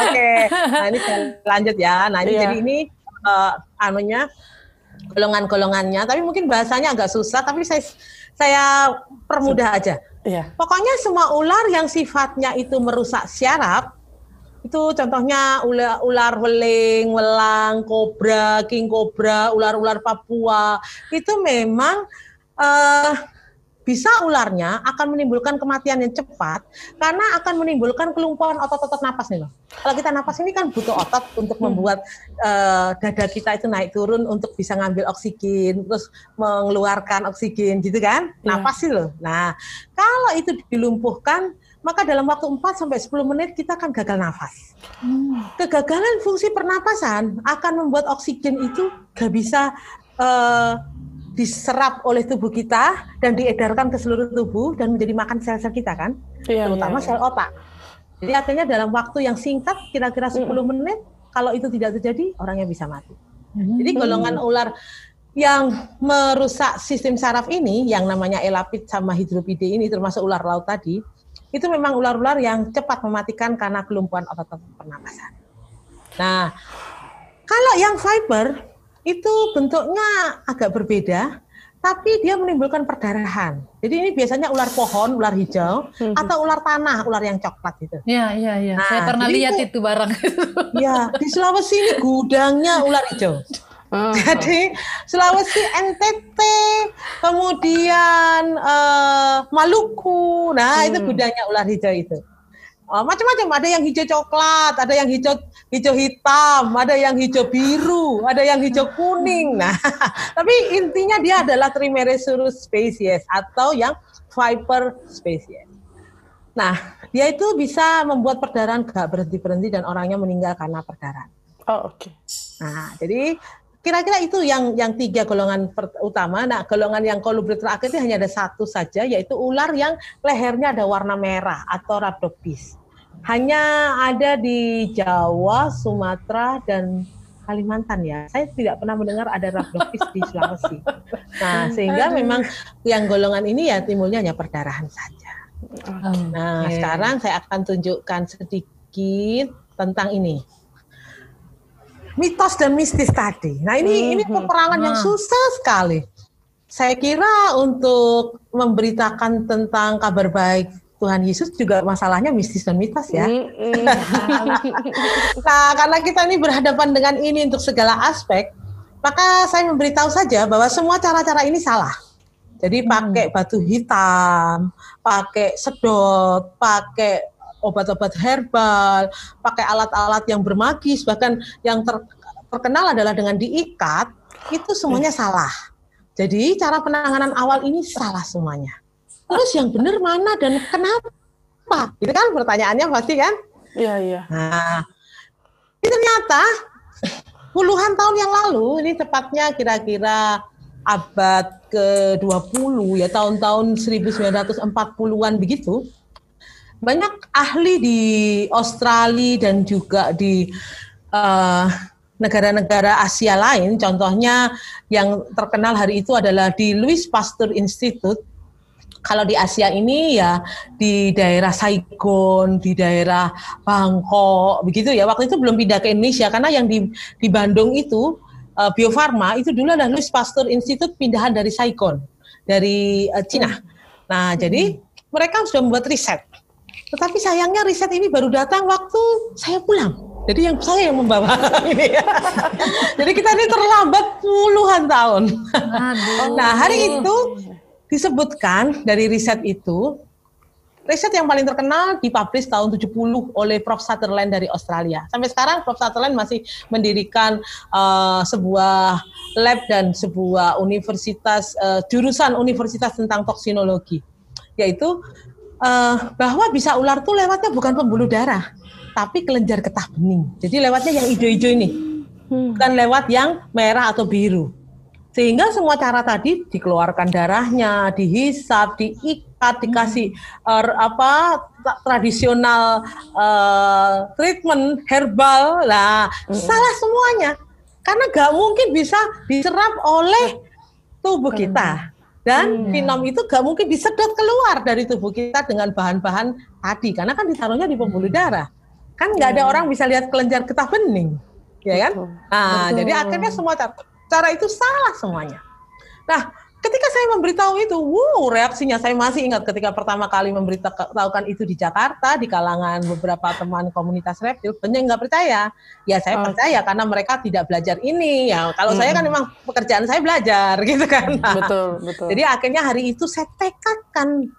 oke. Nah ini lanjut ya. Nah ini Iya. jadi ini eh, anunya golongan-golongannya. Tapi mungkin bahasanya agak susah. Tapi saya saya permudah aja. Iya. Pokoknya semua ular yang sifatnya itu merusak syaraf, itu contohnya ular, ular weling, welang, kobra, king kobra, ular-ular Papua, itu memang eh, bisa ularnya akan menimbulkan kematian yang cepat karena akan menimbulkan kelumpuhan otot-otot napas nih loh. Kalau kita napas ini kan butuh otot untuk membuat eh, dada kita itu naik turun untuk bisa ngambil oksigen, terus mengeluarkan oksigen gitu kan? Iya. Napas sih loh. Nah, kalau itu dilumpuhkan maka dalam waktu 4 sampai 10 menit kita akan gagal nafas. Kegagalan fungsi pernapasan akan membuat oksigen itu gak bisa eh, diserap oleh tubuh kita dan diedarkan ke seluruh tubuh dan menjadi makan sel-sel kita kan, Iya, terutama iya, sel otak. Jadi artinya dalam waktu yang singkat kira-kira 10 menit kalau itu tidak terjadi orangnya bisa mati. Jadi golongan ular yang merusak sistem saraf ini yang namanya elapid sama hidropide ini termasuk ular laut tadi itu memang ular-ular yang cepat mematikan karena kelumpuhan otot-otot pernapasan. Nah, kalau yang viper itu bentuknya agak berbeda, tapi dia menimbulkan perdarahan. Jadi ini biasanya ular pohon, ular hijau, Mhm. atau ular tanah, ular yang coklat itu. Iya, iya, iya. Nah, Saya pernah lihat itu- itu barang. Ya, di Sulawesi ini gudangnya ular hijau. Ah. Jadi Sulawesi, NTT, kemudian eh, Maluku, nah itu Hmm. gudangnya ular hijau itu. Oh, macam-macam, ada yang hijau coklat, ada yang hijau hijau hitam, ada yang hijau biru, ada yang hijau kuning. Nah, tapi intinya dia adalah Trimeresurus species atau yang Viper species. Nah, dia itu bisa membuat perdarahan gak berhenti-berhenti dan orangnya meninggal karena perdarahan. Oh, oke. Nah, jadi kira-kira itu yang yang tiga golongan utama. Nah, golongan yang kolubrid terakhir itu hanya ada satu saja, yaitu ular yang lehernya ada warna merah atau rhabdophis. Hanya ada di Jawa, Sumatera, dan Kalimantan ya. Saya tidak pernah mendengar ada rhabdophis di Sulawesi. Nah, sehingga memang yang golongan ini ya timbulnya hanya perdarahan saja. Nah, sekarang saya akan tunjukkan sedikit tentang ini. Mitos dan mistis tadi. Nah, ini ini Mhm. peperangan yang Ah. susah sekali. Saya kira untuk memberitakan tentang kabar baik Tuhan Yesus juga masalahnya mistis dan mitos ya. Mm-mm. Nah, karena kita ini berhadapan dengan ini untuk segala aspek, maka saya memberitahu saja bahwa semua cara-cara ini salah. Jadi pakai batu hitam, pakai sedot, pakai obat-obat herbal, pakai alat-alat yang bermagis, bahkan yang ter- terkenal adalah dengan diikat, itu semuanya salah. Jadi cara penanganan awal ini salah semuanya. Terus yang benar mana dan kenapa? Itu kan pertanyaannya pasti kan? Iya, iya. Nah, ini ternyata puluhan tahun yang lalu, ini tepatnya kira-kira abad ke-20 ya, tahun-tahun 1940-an begitu, banyak ahli di Australia dan juga di eh, negara-negara Asia lain, contohnya yang terkenal hari itu adalah di Louis Pasteur Institute, kalau di Asia ini ya di daerah Saigon, di daerah Bangkok, begitu ya. Waktu itu belum pindah ke Indonesia karena yang di di Bandung itu eh, Bio Farma itu dulu adalah Louis Pasteur Institute pindahan dari Saigon, dari eh, Cina. Nah, jadi mereka sudah membuat riset. Tetapi sayangnya riset ini baru datang waktu saya pulang. Jadi yang saya yang membawa ini ya. Jadi kita ini terlambat puluhan tahun. Aduh. Nah, hari itu disebutkan dari riset itu riset yang paling terkenal dipublish tahun 70 oleh Prof. Sutherland dari Australia. Sampai sekarang Prof. Sutherland masih mendirikan uh, sebuah lab dan sebuah universitas uh, jurusan universitas tentang toksinologi, yaitu uh, bahwa bisa ular tuh lewatnya bukan pembuluh darah, tapi kelenjar getah bening. Jadi lewatnya yang hijau-hijau ini, hmm. bukan lewat yang merah atau biru. Sehingga semua cara tadi dikeluarkan darahnya, dihisap, diikat, dikasih uh, apa tradisional uh, treatment herbal lah, hmm. salah semuanya. Karena nggak mungkin bisa diserap oleh tubuh kita. Dan hmm. finom itu gak mungkin disedot keluar dari tubuh kita dengan bahan-bahan tadi, karena kan ditaruhnya di pembuluh darah. Kan nggak ada orang bisa lihat kelenjar getah bening, ya kan? Nah, Betul. jadi akhirnya semua cara, cara itu salah semuanya. Nah, ketika saya memberitahu itu, wow, reaksinya saya masih ingat ketika pertama kali memberitahukan itu di Jakarta di kalangan beberapa teman komunitas reptil, banyak nggak percaya. Ya saya oh. percaya karena mereka tidak belajar ini. Ya kalau hmm. saya kan memang pekerjaan saya belajar gitu kan. Betul, betul. Jadi akhirnya hari itu saya tekadkan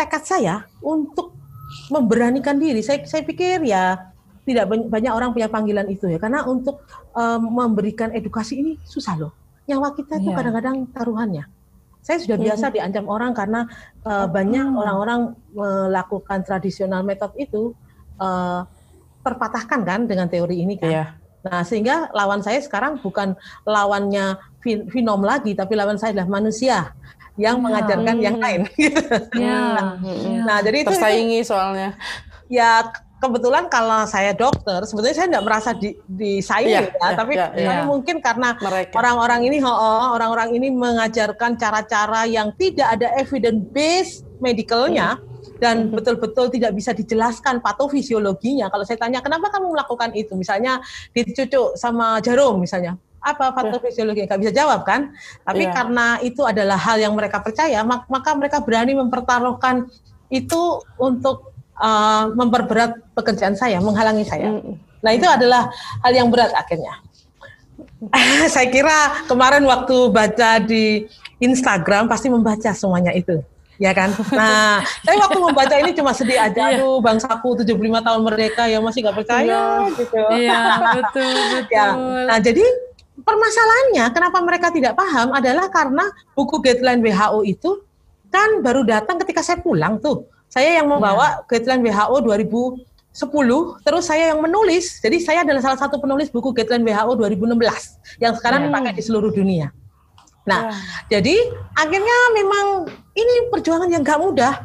tekad saya untuk memberanikan diri. Saya saya pikir ya tidak banyak orang punya panggilan itu ya karena untuk um, memberikan edukasi ini susah loh nyawa kita itu yeah. kadang-kadang taruhannya saya sudah biasa mm-hmm. diancam orang karena uh, banyak orang-orang melakukan tradisional metode itu uh, terpatahkan kan dengan teori ini kan. Yeah. Nah, sehingga lawan saya sekarang bukan lawannya finom lagi, tapi lawan saya adalah manusia yang yeah. mengajarkan hmm. yang lain. Yeah. Nah, jadi itu tersaingi soalnya. Ya kebetulan kalau saya dokter, sebetulnya saya tidak merasa di, disaingi yeah, ya, yeah, tapi yeah, yeah. mungkin karena orang-orang ini, orang-orang ini mengajarkan cara-cara yang tidak ada evidence base medicalnya hmm. dan hmm. betul-betul tidak bisa dijelaskan patofisiologinya. Kalau saya tanya, kenapa kamu melakukan itu? Misalnya dicucuk sama jarum, misalnya apa patofisiologi nggak bisa jawab kan tapi yeah. karena itu adalah hal yang mereka percaya maka mereka berani mempertaruhkan itu untuk uh, memperberat pekerjaan saya, menghalangi saya. Hmm. Nah itu adalah hal yang berat akhirnya. saya kira kemarin waktu baca di Instagram pasti membaca semuanya itu ya kan? Nah, saya waktu membaca ini cuma sedih aja, iya. aduh bangsaku 75 tahun merdeka ya masih nggak percaya iya. gitu. Iya, betul, betul. Ya. Nah, jadi permasalahannya kenapa mereka tidak paham adalah karena buku guideline WHO itu kan baru datang ketika saya pulang tuh. Saya yang membawa guideline WHO 2010, terus saya yang menulis. Jadi saya adalah salah satu penulis buku guideline WHO 2016 yang sekarang hmm. dipakai di seluruh dunia. Nah, ya. jadi akhirnya memang ini perjuangan yang gak mudah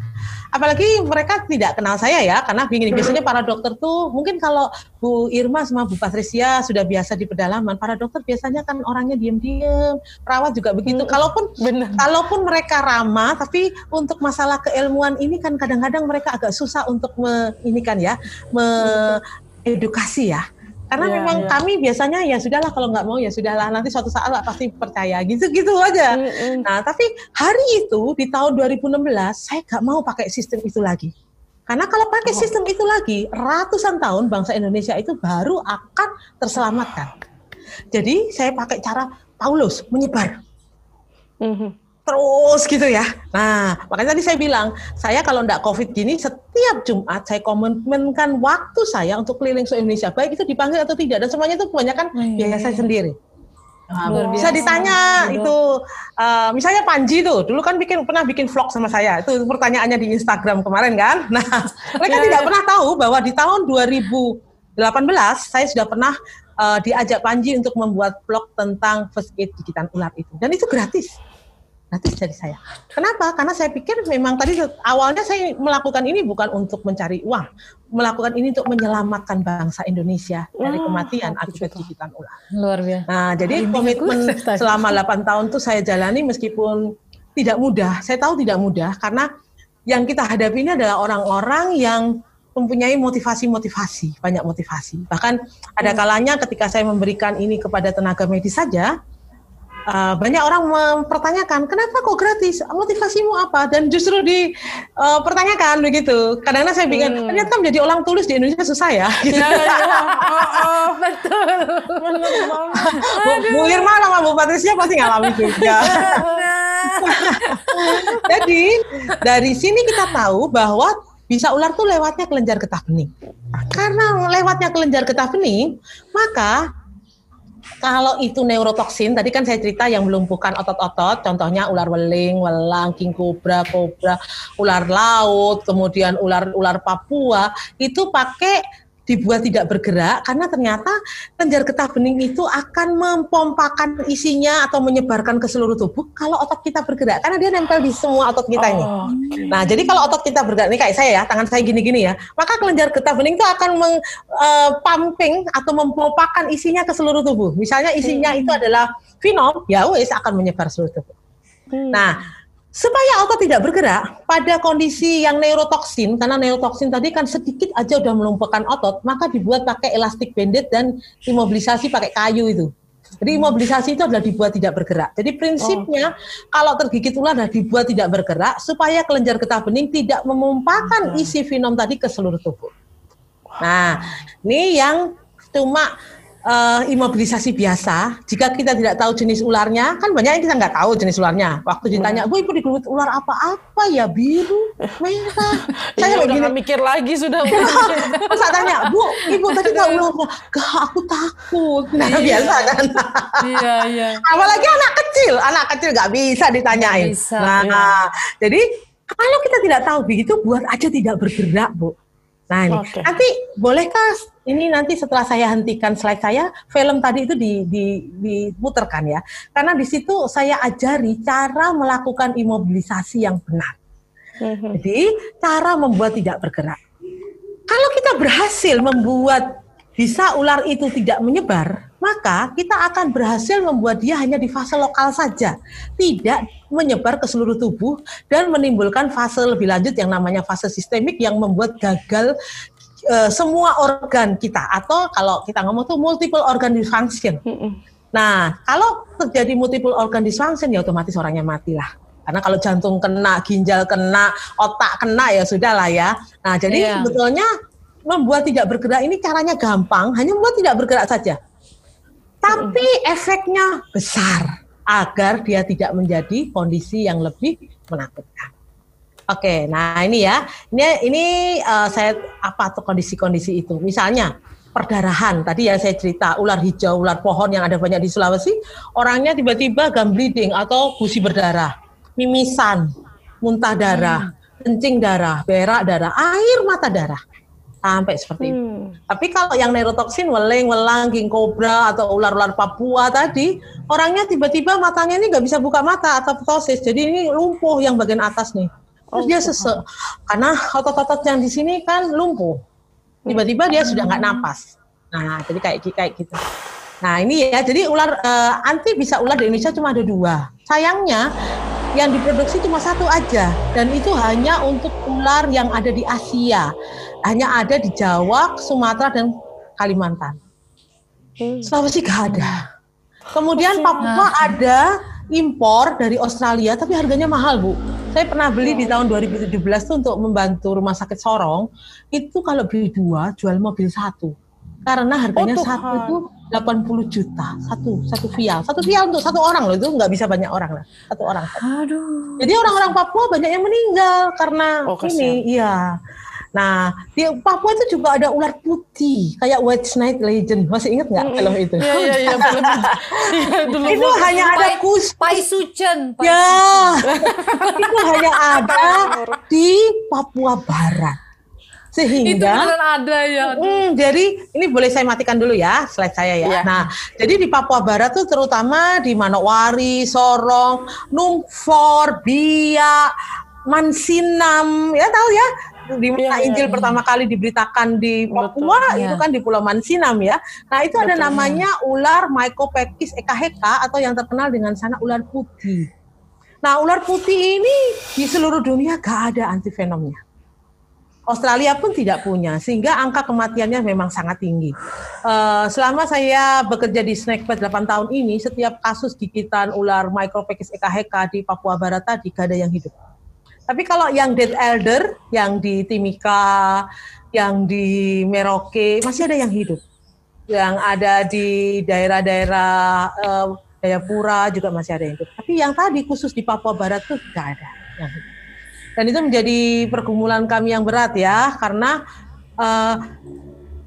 apalagi mereka tidak kenal saya ya karena begini biasanya para dokter tuh mungkin kalau Bu Irma sama Bu Patricia sudah biasa di pedalaman para dokter biasanya kan orangnya diem-diem perawat juga begitu. Hmm, kalaupun bener. kalaupun mereka ramah tapi untuk masalah keilmuan ini kan kadang-kadang mereka agak susah untuk me, ini kan ya me, edukasi ya karena yeah, memang yeah. kami biasanya ya sudahlah kalau nggak mau ya sudahlah nanti suatu saat lah pasti percaya gitu-gitu aja. Mm -hmm. Nah tapi hari itu di tahun 2016 saya nggak mau pakai sistem itu lagi. Karena kalau pakai oh. sistem itu lagi, ratusan tahun bangsa Indonesia itu baru akan terselamatkan. Jadi saya pakai cara Paulus menyebar. Mm -hmm terus gitu ya. Nah, makanya tadi saya bilang, saya kalau enggak COVID gini, setiap Jumat saya komitmenkan waktu saya untuk keliling se Indonesia, baik itu dipanggil atau tidak, dan semuanya itu kebanyakan oh, iya, biaya saya iya. sendiri. Nah, bisa ditanya Betul. itu, uh, misalnya Panji tuh, dulu kan bikin pernah bikin vlog sama saya, itu pertanyaannya di Instagram kemarin kan. Nah, mereka yeah. tidak iya. pernah tahu bahwa di tahun 2018 saya sudah pernah uh, diajak Panji untuk membuat vlog tentang first aid gigitan ular itu, dan itu gratis gratis dari saya. Kenapa? Karena saya pikir memang tadi awalnya saya melakukan ini bukan untuk mencari uang, melakukan ini untuk menyelamatkan bangsa Indonesia dari hmm, kematian akibat gigitan ular. Luar biasa. Nah, jadi komitmen selama 8 tahun itu saya jalani meskipun tidak mudah. Saya tahu tidak mudah karena yang kita hadapi ini adalah orang-orang yang mempunyai motivasi-motivasi, banyak motivasi. Bahkan ada hmm. kalanya ketika saya memberikan ini kepada tenaga medis saja, uh, banyak orang mempertanyakan kenapa kok gratis motivasimu apa dan justru dipertanyakan uh, begitu kadang-kadang saya pikir hmm. ternyata menjadi orang tulis di Indonesia susah ya, gitu. ya, ya. Oh, oh, betul Bu, Bu Irma sama Bu Patricia pasti ngalami juga jadi dari sini kita tahu bahwa bisa ular tuh lewatnya kelenjar getah bening. Karena lewatnya kelenjar getah bening, maka kalau itu neurotoksin, tadi kan saya cerita yang melumpuhkan otot-otot, contohnya ular weling, welang, king cobra, kobra, ular laut, kemudian ular-ular Papua, itu pakai dibuat tidak bergerak karena ternyata kelenjar getah bening itu akan mempompakan isinya atau menyebarkan ke seluruh tubuh kalau otot kita bergerak karena dia nempel di semua otot kita ini. Oh, okay. Nah, jadi kalau otot kita bergerak ini kayak saya ya, tangan saya gini-gini ya, maka kelenjar getah bening itu akan meng, uh, pumping atau mempompakan isinya ke seluruh tubuh. Misalnya isinya hmm. itu adalah venom, ya wes akan menyebar seluruh tubuh. Hmm. Nah, Supaya otot tidak bergerak pada kondisi yang neurotoksin, karena neurotoksin tadi kan sedikit aja udah melumpuhkan otot, maka dibuat pakai elastik banded dan imobilisasi pakai kayu itu. Jadi imobilisasi itu adalah dibuat tidak bergerak. Jadi prinsipnya oh. kalau tergigit ular adalah dibuat tidak bergerak supaya kelenjar getah bening tidak memumpakan isi venom tadi ke seluruh tubuh. Nah, ini yang cuma uh, imobilisasi biasa, jika kita tidak tahu jenis ularnya, kan banyak yang kita nggak tahu jenis ularnya. Waktu ditanya, Bu, ibu digigit ular apa-apa ya biru, merah. Saya iya, udah mikir lagi sudah. Terus saya tanya, Bu, ibu tadi nggak ular apa? Gak, aku takut. Nah, iya. biasa kan. iya, iya. Apalagi anak kecil, anak kecil nggak bisa ditanyain. bisa, nah, iya. jadi kalau kita tidak tahu begitu, buat aja tidak bergerak, Bu. Nah, ini. Okay. nanti bolehkah ini nanti setelah saya hentikan slide saya, film tadi itu di, di, diputerkan ya. Karena di situ saya ajari cara melakukan imobilisasi yang benar. Mm-hmm. Jadi cara membuat tidak bergerak. Kalau kita berhasil membuat bisa ular itu tidak menyebar, maka kita akan berhasil membuat dia hanya di fase lokal saja, tidak menyebar ke seluruh tubuh dan menimbulkan fase lebih lanjut yang namanya fase sistemik yang membuat gagal uh, semua organ kita atau kalau kita ngomong tuh multiple organ dysfunction. Nah, kalau terjadi multiple organ dysfunction ya otomatis orangnya mati lah. Karena kalau jantung kena, ginjal kena, otak kena ya sudah lah ya. Nah, jadi yeah. sebetulnya membuat tidak bergerak ini caranya gampang, hanya membuat tidak bergerak saja. Tapi efeknya besar agar dia tidak menjadi kondisi yang lebih menakutkan. Oke, nah ini ya, ini ini uh, saya apa tuh kondisi-kondisi itu? Misalnya perdarahan tadi yang saya cerita ular hijau, ular pohon yang ada banyak di Sulawesi, orangnya tiba-tiba gum bleeding atau gusi berdarah, mimisan, muntah darah, hmm. kencing darah, berak darah, air mata darah sampai seperti hmm. itu. Tapi kalau yang neurotoksin, weling, welang, king cobra atau ular-ular Papua tadi, orangnya tiba-tiba matanya ini nggak bisa buka mata atau ptosis, jadi ini lumpuh yang bagian atas nih. Terus dia sesek karena otot-otot yang di sini kan lumpuh. Tiba-tiba dia sudah nggak napas. Nah, jadi kayak kayak gitu. Nah, ini ya. Jadi ular uh, anti bisa ular di Indonesia cuma ada dua. Sayangnya yang diproduksi cuma satu aja dan itu hanya untuk ular yang ada di Asia. Hanya ada di Jawa, Sumatera dan Kalimantan. Hmm. Sulawesi gak ada. Kemudian Papua ada impor dari Australia tapi harganya mahal, Bu. Saya pernah beli di tahun 2017 tuh untuk membantu rumah sakit Sorong. Itu kalau beli dua, jual mobil satu. Karena harganya oh, satu itu 80 juta. Satu, satu vial. Satu vial untuk satu orang loh. Itu nggak bisa banyak orang lah. Satu orang. Aduh. Jadi orang-orang Papua banyak yang meninggal karena oh, ini. Iya. Nah, di Papua itu juga ada ular putih, kayak White Snake Legend. Masih ingat nggak mm -hmm. film itu? Iya, iya, iya. Film. itu hanya ada kus. Pai Sucen. Ya, itu hanya ada di Papua Barat. Sehingga itu ada ya. Hmm, jadi ini boleh saya matikan dulu ya slide saya ya. ya. Nah, jadi di Papua Barat tuh terutama di Manowari, Sorong, Numfor, Biak, Mansinam, ya tahu ya di mana ya, Injil ya, pertama kali diberitakan di Papua Betul, itu ya. kan di Pulau Mansinam ya. Nah itu Betul, ada namanya ya. ular Mycopeptis ekaheka atau yang terkenal dengan sana ular putih. Nah ular putih ini di seluruh dunia gak ada antivenomnya. Australia pun tidak punya, sehingga angka kematiannya memang sangat tinggi. Uh, selama saya bekerja di Snackpad 8 tahun ini, setiap kasus gigitan ular Mycopeptis ekaheka di Papua Barat tadi gak ada yang hidup. Tapi kalau yang dead elder, yang di Timika, yang di Merauke, masih ada yang hidup. Yang ada di daerah-daerah uh, Jayapura juga masih ada yang hidup. Tapi yang tadi khusus di Papua Barat tuh tidak ada yang hidup. Dan itu menjadi pergumulan kami yang berat ya, karena uh,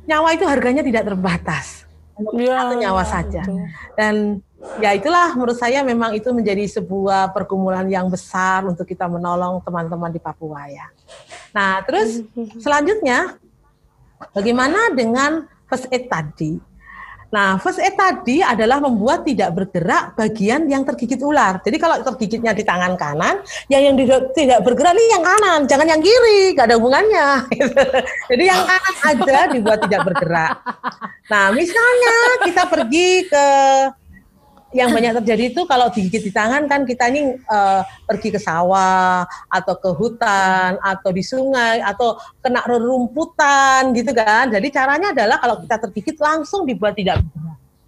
nyawa itu harganya tidak terbatas. Ya, satu nyawa saja. Betul. Dan ya itulah menurut saya memang itu menjadi sebuah pergumulan yang besar untuk kita menolong teman-teman di Papua ya. Nah, terus selanjutnya bagaimana dengan first aid tadi? Nah, first aid tadi adalah membuat tidak bergerak bagian yang tergigit ular. Jadi kalau tergigitnya di tangan kanan, yang yang tidak bergerak ini yang kanan, jangan yang kiri, gak ada hubungannya. Jadi yang kanan aja dibuat tidak bergerak. Nah, misalnya kita pergi ke yang banyak terjadi itu kalau digigit di tangan kan kita ini uh, pergi ke sawah atau ke hutan atau di sungai atau kena rerumputan gitu kan. Jadi caranya adalah kalau kita tergigit langsung dibuat tidak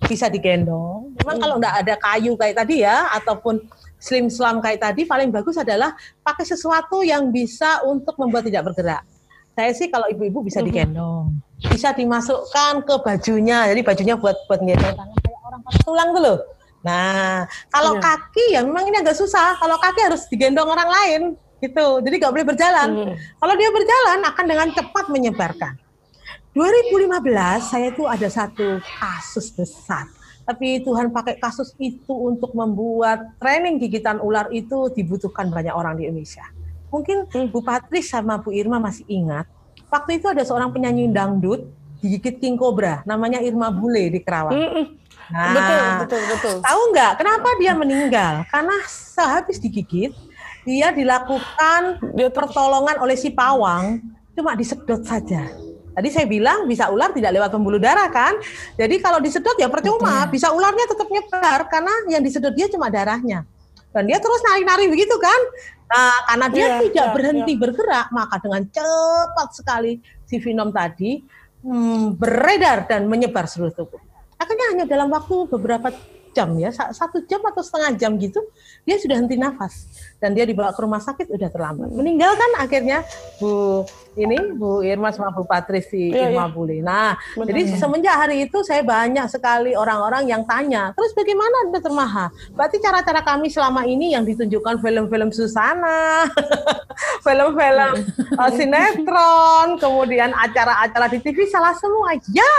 bisa digendong. Memang hmm. kalau nggak ada kayu kayak tadi ya ataupun slim slam kayak tadi paling bagus adalah pakai sesuatu yang bisa untuk membuat tidak bergerak. Saya sih kalau ibu-ibu bisa digendong, bisa dimasukkan ke bajunya. Jadi bajunya buat buat ngendong tangan kayak orang patah tulang tuh loh Nah, kalau iya. kaki ya memang ini agak susah. Kalau kaki harus digendong orang lain, gitu. Jadi nggak boleh berjalan. Hmm. Kalau dia berjalan akan dengan cepat menyebarkan. 2015 saya itu ada satu kasus besar. Tapi Tuhan pakai kasus itu untuk membuat training gigitan ular itu dibutuhkan banyak orang di Indonesia. Mungkin hmm. Bu Patris sama Bu Irma masih ingat, waktu itu ada seorang penyanyi dangdut digigit king cobra, namanya Irma Bule di Kerawang. Hmm. Nah, betul, betul, betul. Tahu nggak kenapa dia meninggal? Karena sehabis digigit, dia dilakukan dia pertolongan oleh si pawang, cuma disedot saja. Tadi saya bilang bisa ular tidak lewat pembuluh darah kan? Jadi kalau disedot ya percuma, betul. bisa ularnya tetap nyebar karena yang disedot dia cuma darahnya. Dan dia terus nari-nari begitu kan? Nah, karena dia yeah, tidak yeah, berhenti yeah. bergerak, maka dengan cepat sekali si Venom tadi hmm, beredar dan menyebar seluruh tubuh akhirnya hanya dalam waktu beberapa jam ya satu jam atau setengah jam gitu dia sudah henti nafas. Dan dia dibawa ke rumah sakit udah terlambat. Meninggal kan akhirnya Bu ini Bu Irma sama Bu Patrisi ya, Irma ya. Bule. Nah Benar, jadi ya. semenjak hari itu saya banyak sekali orang-orang yang tanya terus bagaimana Dokter Maha? Berarti cara-cara kami selama ini yang ditunjukkan film-film Susana film-film uh, sinetron kemudian acara-acara di TV salah semua. Ya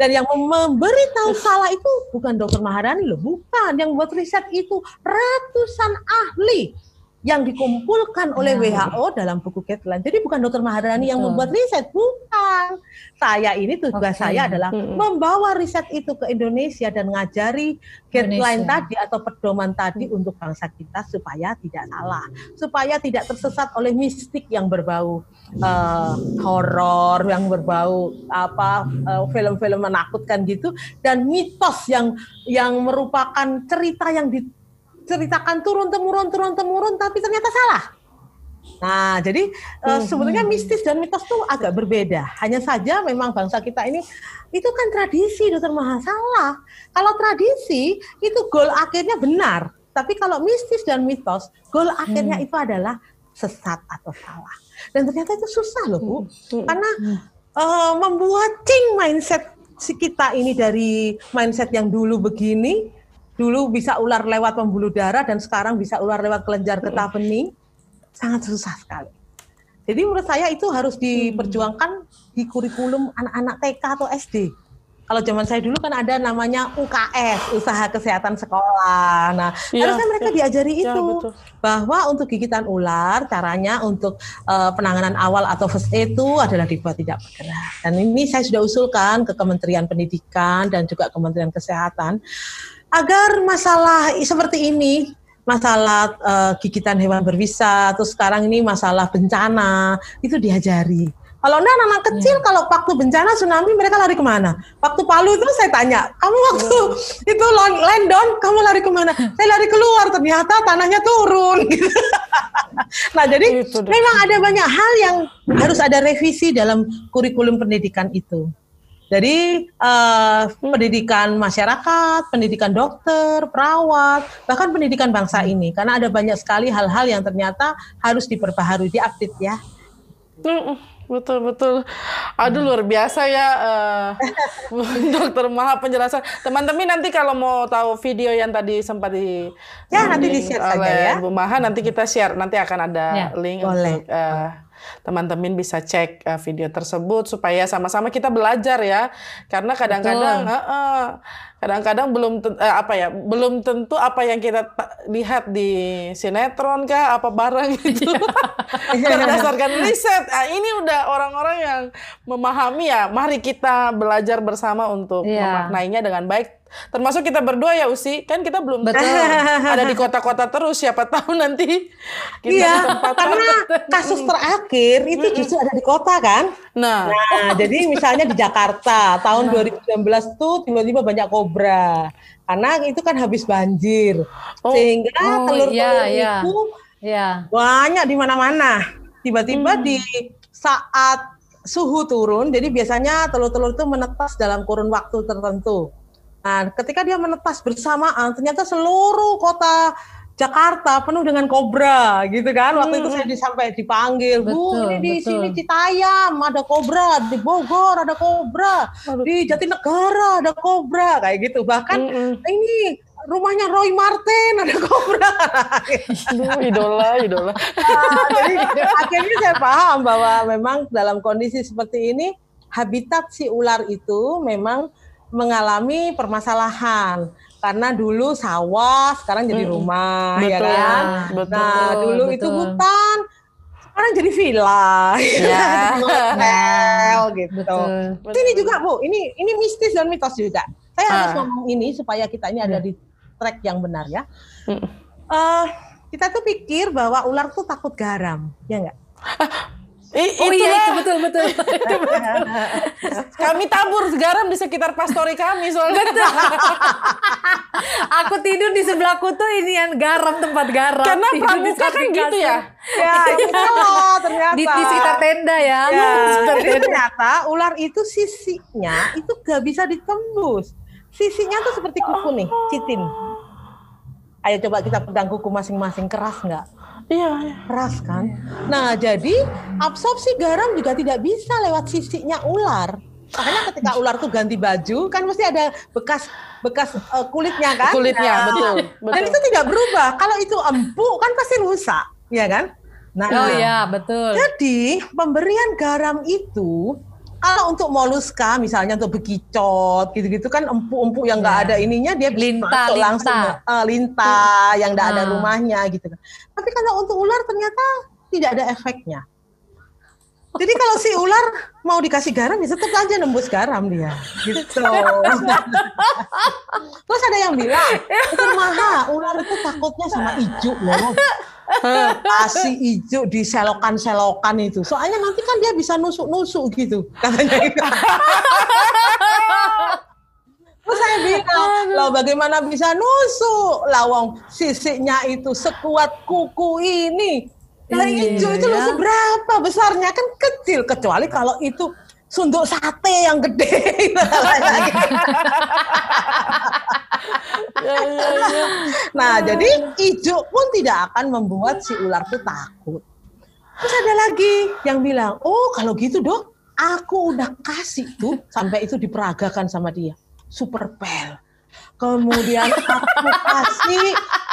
dan yang memberitahu salah itu bukan dokter Maharani loh, bukan. Yang buat riset itu ratusan ahli yang dikumpulkan oleh WHO dalam buku guideline. Jadi bukan dokter Maharani yang membuat riset, bukan. Saya ini tugas okay. saya adalah hmm. membawa riset itu ke Indonesia dan ngajari guideline tadi atau pedoman tadi hmm. untuk bangsa kita supaya tidak salah, supaya tidak tersesat oleh mistik yang berbau uh, horor, yang berbau apa uh, film-film menakutkan gitu dan mitos yang yang merupakan cerita yang di ceritakan turun temurun turun temurun tapi ternyata salah. Nah, jadi uh, sebetulnya mistis dan mitos itu agak berbeda. Hanya saja memang bangsa kita ini itu kan tradisi, dokter Mahasalah. Kalau tradisi itu goal akhirnya benar, tapi kalau mistis dan mitos, goal akhirnya hmm. itu adalah sesat atau salah. Dan ternyata itu susah loh, Bu. Hmm. Karena uh, membuat cing mindset si kita ini dari mindset yang dulu begini dulu bisa ular lewat pembuluh darah dan sekarang bisa ular lewat kelenjar getah bening sangat susah sekali. Jadi menurut saya itu harus diperjuangkan di kurikulum anak-anak TK atau SD. Kalau zaman saya dulu kan ada namanya UKS, usaha kesehatan sekolah. Nah, ya, harusnya mereka ya, diajari ya, itu betul. bahwa untuk gigitan ular caranya untuk uh, penanganan awal atau first aid itu adalah dibuat tidak bergerak. Dan ini saya sudah usulkan ke Kementerian Pendidikan dan juga Kementerian Kesehatan agar masalah seperti ini masalah uh, gigitan hewan berbisa terus sekarang ini masalah bencana itu diajari kalau enggak anak-anak kecil hmm. kalau waktu bencana tsunami mereka lari ke mana? Waktu Palu itu saya tanya, kamu waktu hmm. itu land down kamu lari ke mana? saya lari keluar ternyata tanahnya turun. nah jadi memang ada banyak hal yang harus ada revisi dalam kurikulum pendidikan itu. Jadi uh, pendidikan masyarakat, pendidikan dokter, perawat, bahkan pendidikan bangsa ini, karena ada banyak sekali hal-hal yang ternyata harus diperbaharui, diupdate ya. betul betul. Aduh luar biasa ya uh, dokter Maha penjelasan. Teman-teman nanti kalau mau tahu video yang tadi sempat di ya nanti di share saja ya. Bu Maha nanti kita share nanti akan ada ya, link boleh. untuk uh, teman-teman bisa cek uh, video tersebut supaya sama-sama kita belajar ya. Karena kadang-kadang kadang-kadang belum eh, apa ya belum tentu apa yang kita lihat di sinetron kah apa barang itu iya. berdasarkan riset nah, ini udah orang-orang yang memahami ya mari kita belajar bersama untuk yeah. memaknainya dengan baik Termasuk kita berdua ya Usi, kan kita belum Betul. ada di kota-kota terus. Siapa tahu nanti kita iya, karena kasus terakhir itu justru ada di kota kan. Nah, nah jadi misalnya di Jakarta tahun nah. 2019 tuh tiba-tiba banyak kobra. Karena itu kan habis banjir. Oh. Sehingga oh, telur-telur iya, iya. itu iya. banyak di mana-mana. Tiba-tiba hmm. di saat suhu turun, jadi biasanya telur-telur itu menetas dalam kurun waktu tertentu. Nah, ketika dia menetas bersamaan, ternyata seluruh kota Jakarta penuh dengan kobra, gitu kan? Waktu hmm. itu saya sampai dipanggil, betul, Bu, ini di betul. sini Citayam ada kobra, di Bogor ada kobra, di Jatinegara ada kobra, kayak gitu. Bahkan hmm. ini rumahnya Roy Martin ada kobra. Aduh, idola, idola. Nah, jadi akhirnya saya paham bahwa memang dalam kondisi seperti ini habitat si ular itu memang mengalami permasalahan karena dulu sawah sekarang jadi rumah ya betul, ya kan betul, nah dulu betul. itu hutan sekarang jadi villa ya. hotel gitu betul, betul. ini juga bu ini ini mistis dan mitos juga saya ah. harus ngomong ini supaya kita ini ada hmm. di track yang benar ya uh, kita tuh pikir bahwa ular tuh takut garam ya enggak I, oh iya itu betul betul. kami tabur garam di sekitar pastori kami soalnya. Betul. Aku tidur di sebelahku tuh ini yang garam tempat garam. Karena pramuka kan gitu ya. Ya, itu loh ternyata. Di, di sekitar tenda ya. ya jadi ternyata ular itu sisinya itu gak bisa ditembus. Sisinya tuh seperti kuku nih, citin. Ayo coba kita pegang kuku masing-masing keras nggak? Iya, iya, keras kan. Nah, jadi absorpsi garam juga tidak bisa lewat sisinya ular. Makanya ketika ular tuh ganti baju kan mesti ada bekas bekas uh, kulitnya kan? Kulitnya, nah, betul, betul. Dan itu tidak berubah. Kalau itu empuk kan pasti rusak, ya kan? Nah, oh iya, betul. Jadi, pemberian garam itu kalau untuk moluska misalnya untuk bekicot gitu-gitu kan empuk-empuk yang nggak ya. ada ininya dia linta, linta. langsung uh, linta yang nggak ada ah. rumahnya gitu kan. Tapi kalau untuk ular ternyata tidak ada efeknya. Jadi kalau si ular mau dikasih garam ya tetap aja nembus garam dia. Gitu. Terus ada yang bilang, itu mahal, ular itu takutnya sama ijuk loh kasih hijau di selokan-selokan itu. Soalnya nanti kan dia bisa nusuk-nusuk gitu katanya. Terus saya bilang, lah bagaimana bisa nusuk? Lawang sisiknya itu sekuat kuku ini. Lah hijau itu ya. seberapa besarnya? Kan kecil. Kecuali kalau itu sunduk sate yang gede. Nah, jadi hijau pun tidak akan membuat si ular itu takut. Terus ada lagi yang bilang, oh kalau gitu dok, aku udah kasih tuh sampai itu diperagakan sama dia, super pel. Kemudian aku kasih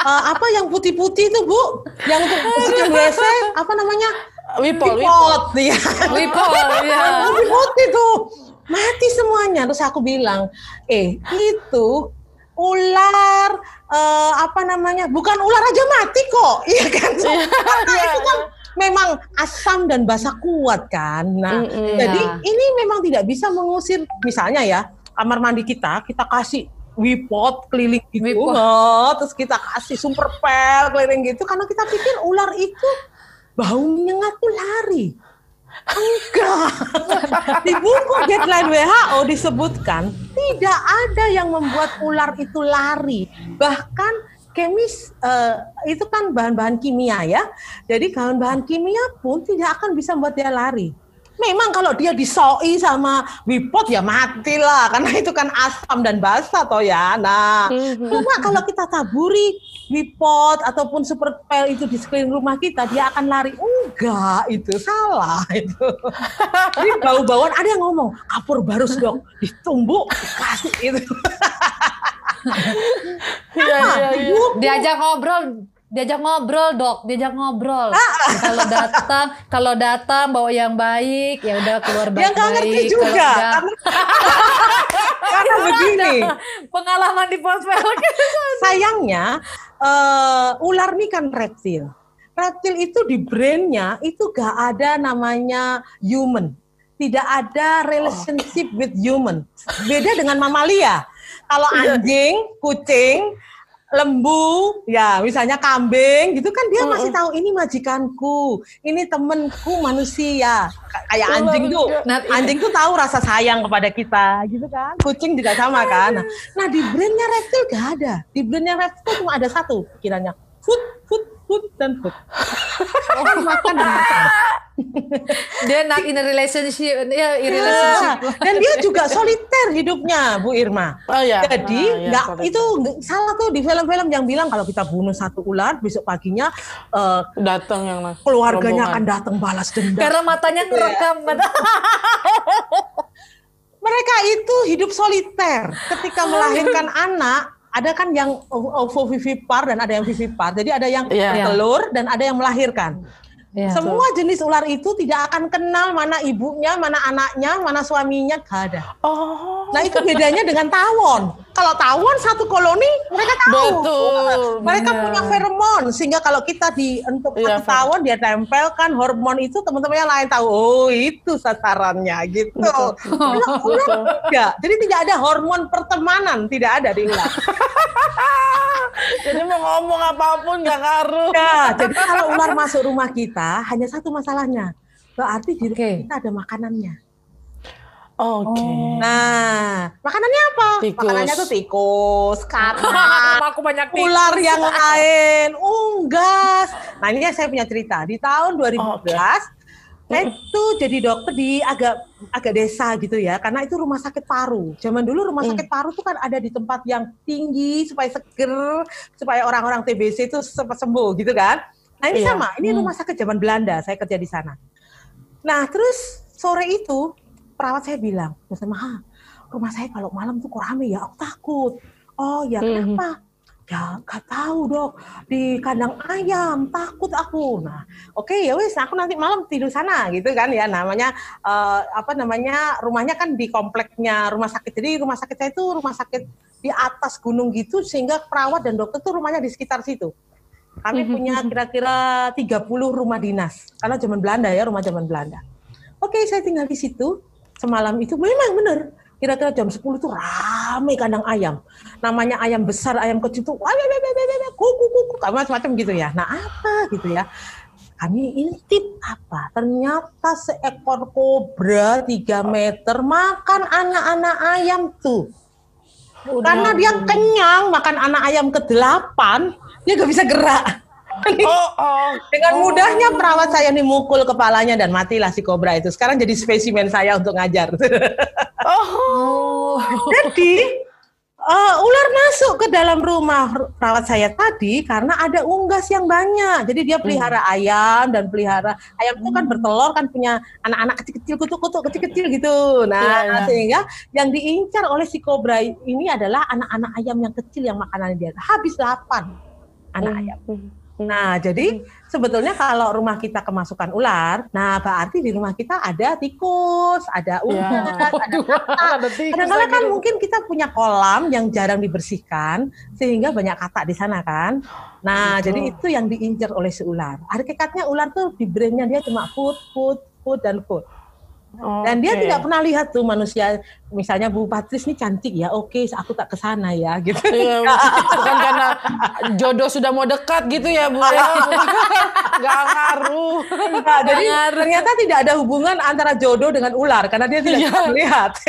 uh, apa yang putih-putih itu bu, yang untuk WC, apa namanya? Wipol, wipol. ya. Wipol, ya. Putih tuh mati semuanya. Terus aku bilang, eh itu ular uh, apa namanya bukan ular aja mati kok iya kan so, yeah, karena itu kan memang asam dan basa kuat kan nah mm, -hmm, jadi yeah. ini memang tidak bisa mengusir misalnya ya kamar mandi kita kita kasih wipot keliling gitu oh, terus kita kasih super pel keliling gitu karena kita pikir ular itu bau menyengat tuh lari Enggak. Di buku deadline WHO disebutkan tidak ada yang membuat ular itu lari. Bahkan kemis uh, itu kan bahan-bahan kimia ya. Jadi bahan-bahan kimia pun tidak akan bisa membuat dia lari. Memang kalau dia disoi sama wipot ya matilah karena itu kan asam dan basah toh ya. Nah, Mhm. cuma kalau kita taburi wipot ataupun super pel itu di sekeliling rumah kita dia akan lari. Enggak, itu salah itu. Jadi bau-bauan ada yang ngomong kapur barus dok ditumbuk dikasih itu. Iya, iya, iya. Diajak ngobrol, diajak ngobrol dok, diajak ngobrol. Ah, Kalau datang, kalau datang bawa yang baik, ya udah keluar Dia baik-baik. nggak ngerti juga enggak- karena, begini. Pengalaman di pospel. sayangnya eh, ular ini kan reptil. Reptil itu di brainnya itu gak ada namanya human. Tidak ada relationship with human. Beda dengan mamalia. Kalau anjing, kucing, lembu, ya misalnya kambing gitu kan dia masih tahu ini majikanku, ini temenku manusia. Kayak Ular anjing tuh. Nah, anjing tuh tahu rasa sayang kepada kita gitu kan. Kucing juga sama kan. Nah, nah di brainnya reptil gak ada. Di brainnya reptil cuma ada satu pikirannya. Food, food, food, dan food. Oh, makan dan makan. Dia not in a relationship, ya in Ya, relationship. dan dia juga soliter hidupnya, Bu Irma. Oh ya. Jadi Ah, iya, nggak itu salah tuh di film-film yang bilang kalau kita bunuh satu ular besok paginya eh, datang yang keluarganya akan rombongan. datang balas dendam. Karena matanya ngerekam. Mereka itu hidup soliter. Ketika melahirkan anak, ada kan yang ovovivipar dan ada yang vivipar. Jadi ada yang Iya. telur dan ada yang melahirkan. Ya. Semua jenis ular itu tidak akan kenal mana ibunya, mana anaknya, mana suaminya, gak ada. Oh. Nah itu bedanya dengan tawon. Kalau tawon satu koloni mereka tahu. Betul, Mereka benar. punya feromon sehingga kalau kita di untuk Iya, satu tawon dia tempelkan hormon itu teman-teman yang lain tahu. Oh itu sasarannya gitu. Kalau ular tidak. Jadi tidak ada hormon pertemanan tidak ada di ular. Jadi mau ngomong apa pun nggak ngaruh. Ya, jadi kalau ular masuk rumah kita hanya satu masalahnya. Berarti di rumah Oke. kita ada makanannya. Oke. Oh. Nah, makanannya apa? Tikus. Makanannya tuh tikus, karena Aku banyak ular yang lain, unggas. Nah ini saya punya cerita. Di tahun 2012, saya itu jadi dokter di agak agak desa gitu ya, karena itu rumah sakit paru. Zaman dulu rumah sakit paru tuh kan ada di tempat yang tinggi supaya seger, supaya orang-orang TBC itu cepat sembuh gitu kan. Nah ini Iya. sama, ini rumah sakit zaman Belanda, saya kerja di sana. Nah terus sore itu perawat saya bilang, Mas Maha, rumah saya kalau malam tuh kok rame ya, aku takut. Oh ya Mhm. kenapa? Ya nggak tahu dok, di kandang ayam takut aku. Nah oke ya wes, aku nanti malam tidur sana gitu kan ya. Namanya eh, apa namanya rumahnya kan di kompleknya rumah sakit. Jadi rumah sakit saya itu rumah sakit di atas gunung gitu sehingga perawat dan dokter tuh rumahnya di sekitar situ. Kami punya kira-kira 30 rumah dinas karena zaman Belanda ya rumah zaman Belanda. Oke saya tinggal di situ semalam itu memang benar kira-kira jam 10 tuh rame kandang ayam. Namanya ayam besar, ayam kecil wah, kuku kuku macam-macam gitu ya. Nah, apa gitu ya. Kami intip apa? Ternyata seekor kobra 3 meter makan anak-anak ayam tuh. Karena dia kenyang makan anak ayam ke-8, dia gak bisa gerak. Oh, oh. Dengan mudahnya perawat saya nih mukul kepalanya dan matilah si kobra itu. Sekarang jadi spesimen saya untuk ngajar. Oh. Jadi eh, ular masuk ke dalam rumah perawat saya tadi karena ada unggas yang banyak. Jadi dia pelihara ayam dan pelihara ayam itu kan bertelur kan punya anak-anak kecil-kecil kutuk-kutuk kecil-kecil gitu. Nah, Iya, iya. sehingga yang diincar oleh si kobra ini adalah anak-anak ayam yang kecil yang makanannya dia. Habis 8 anak ayam. Nah, jadi sebetulnya kalau rumah kita kemasukan ular, nah berarti di rumah kita ada tikus, ada unggas, ada katak. Ada tikus Kadang-kadang kan mungkin kita punya kolam yang jarang dibersihkan, sehingga banyak katak di sana kan. Nah, Betul. jadi itu yang diincar oleh si ular. Hakikatnya ular tuh di brainnya dia cuma food, food, food, dan food. Dan dia tidak pernah lihat tuh manusia, misalnya Bu Patris ini cantik ya, oke aku tak ke sana ya, gitu. Iya, bukan karena jodoh sudah mau dekat gitu ya Bu ya. Gak ngaruh. Nah, jadi ternyata tidak ada hubungan antara jodoh dengan ular karena dia tidak Iya. bisa melihat.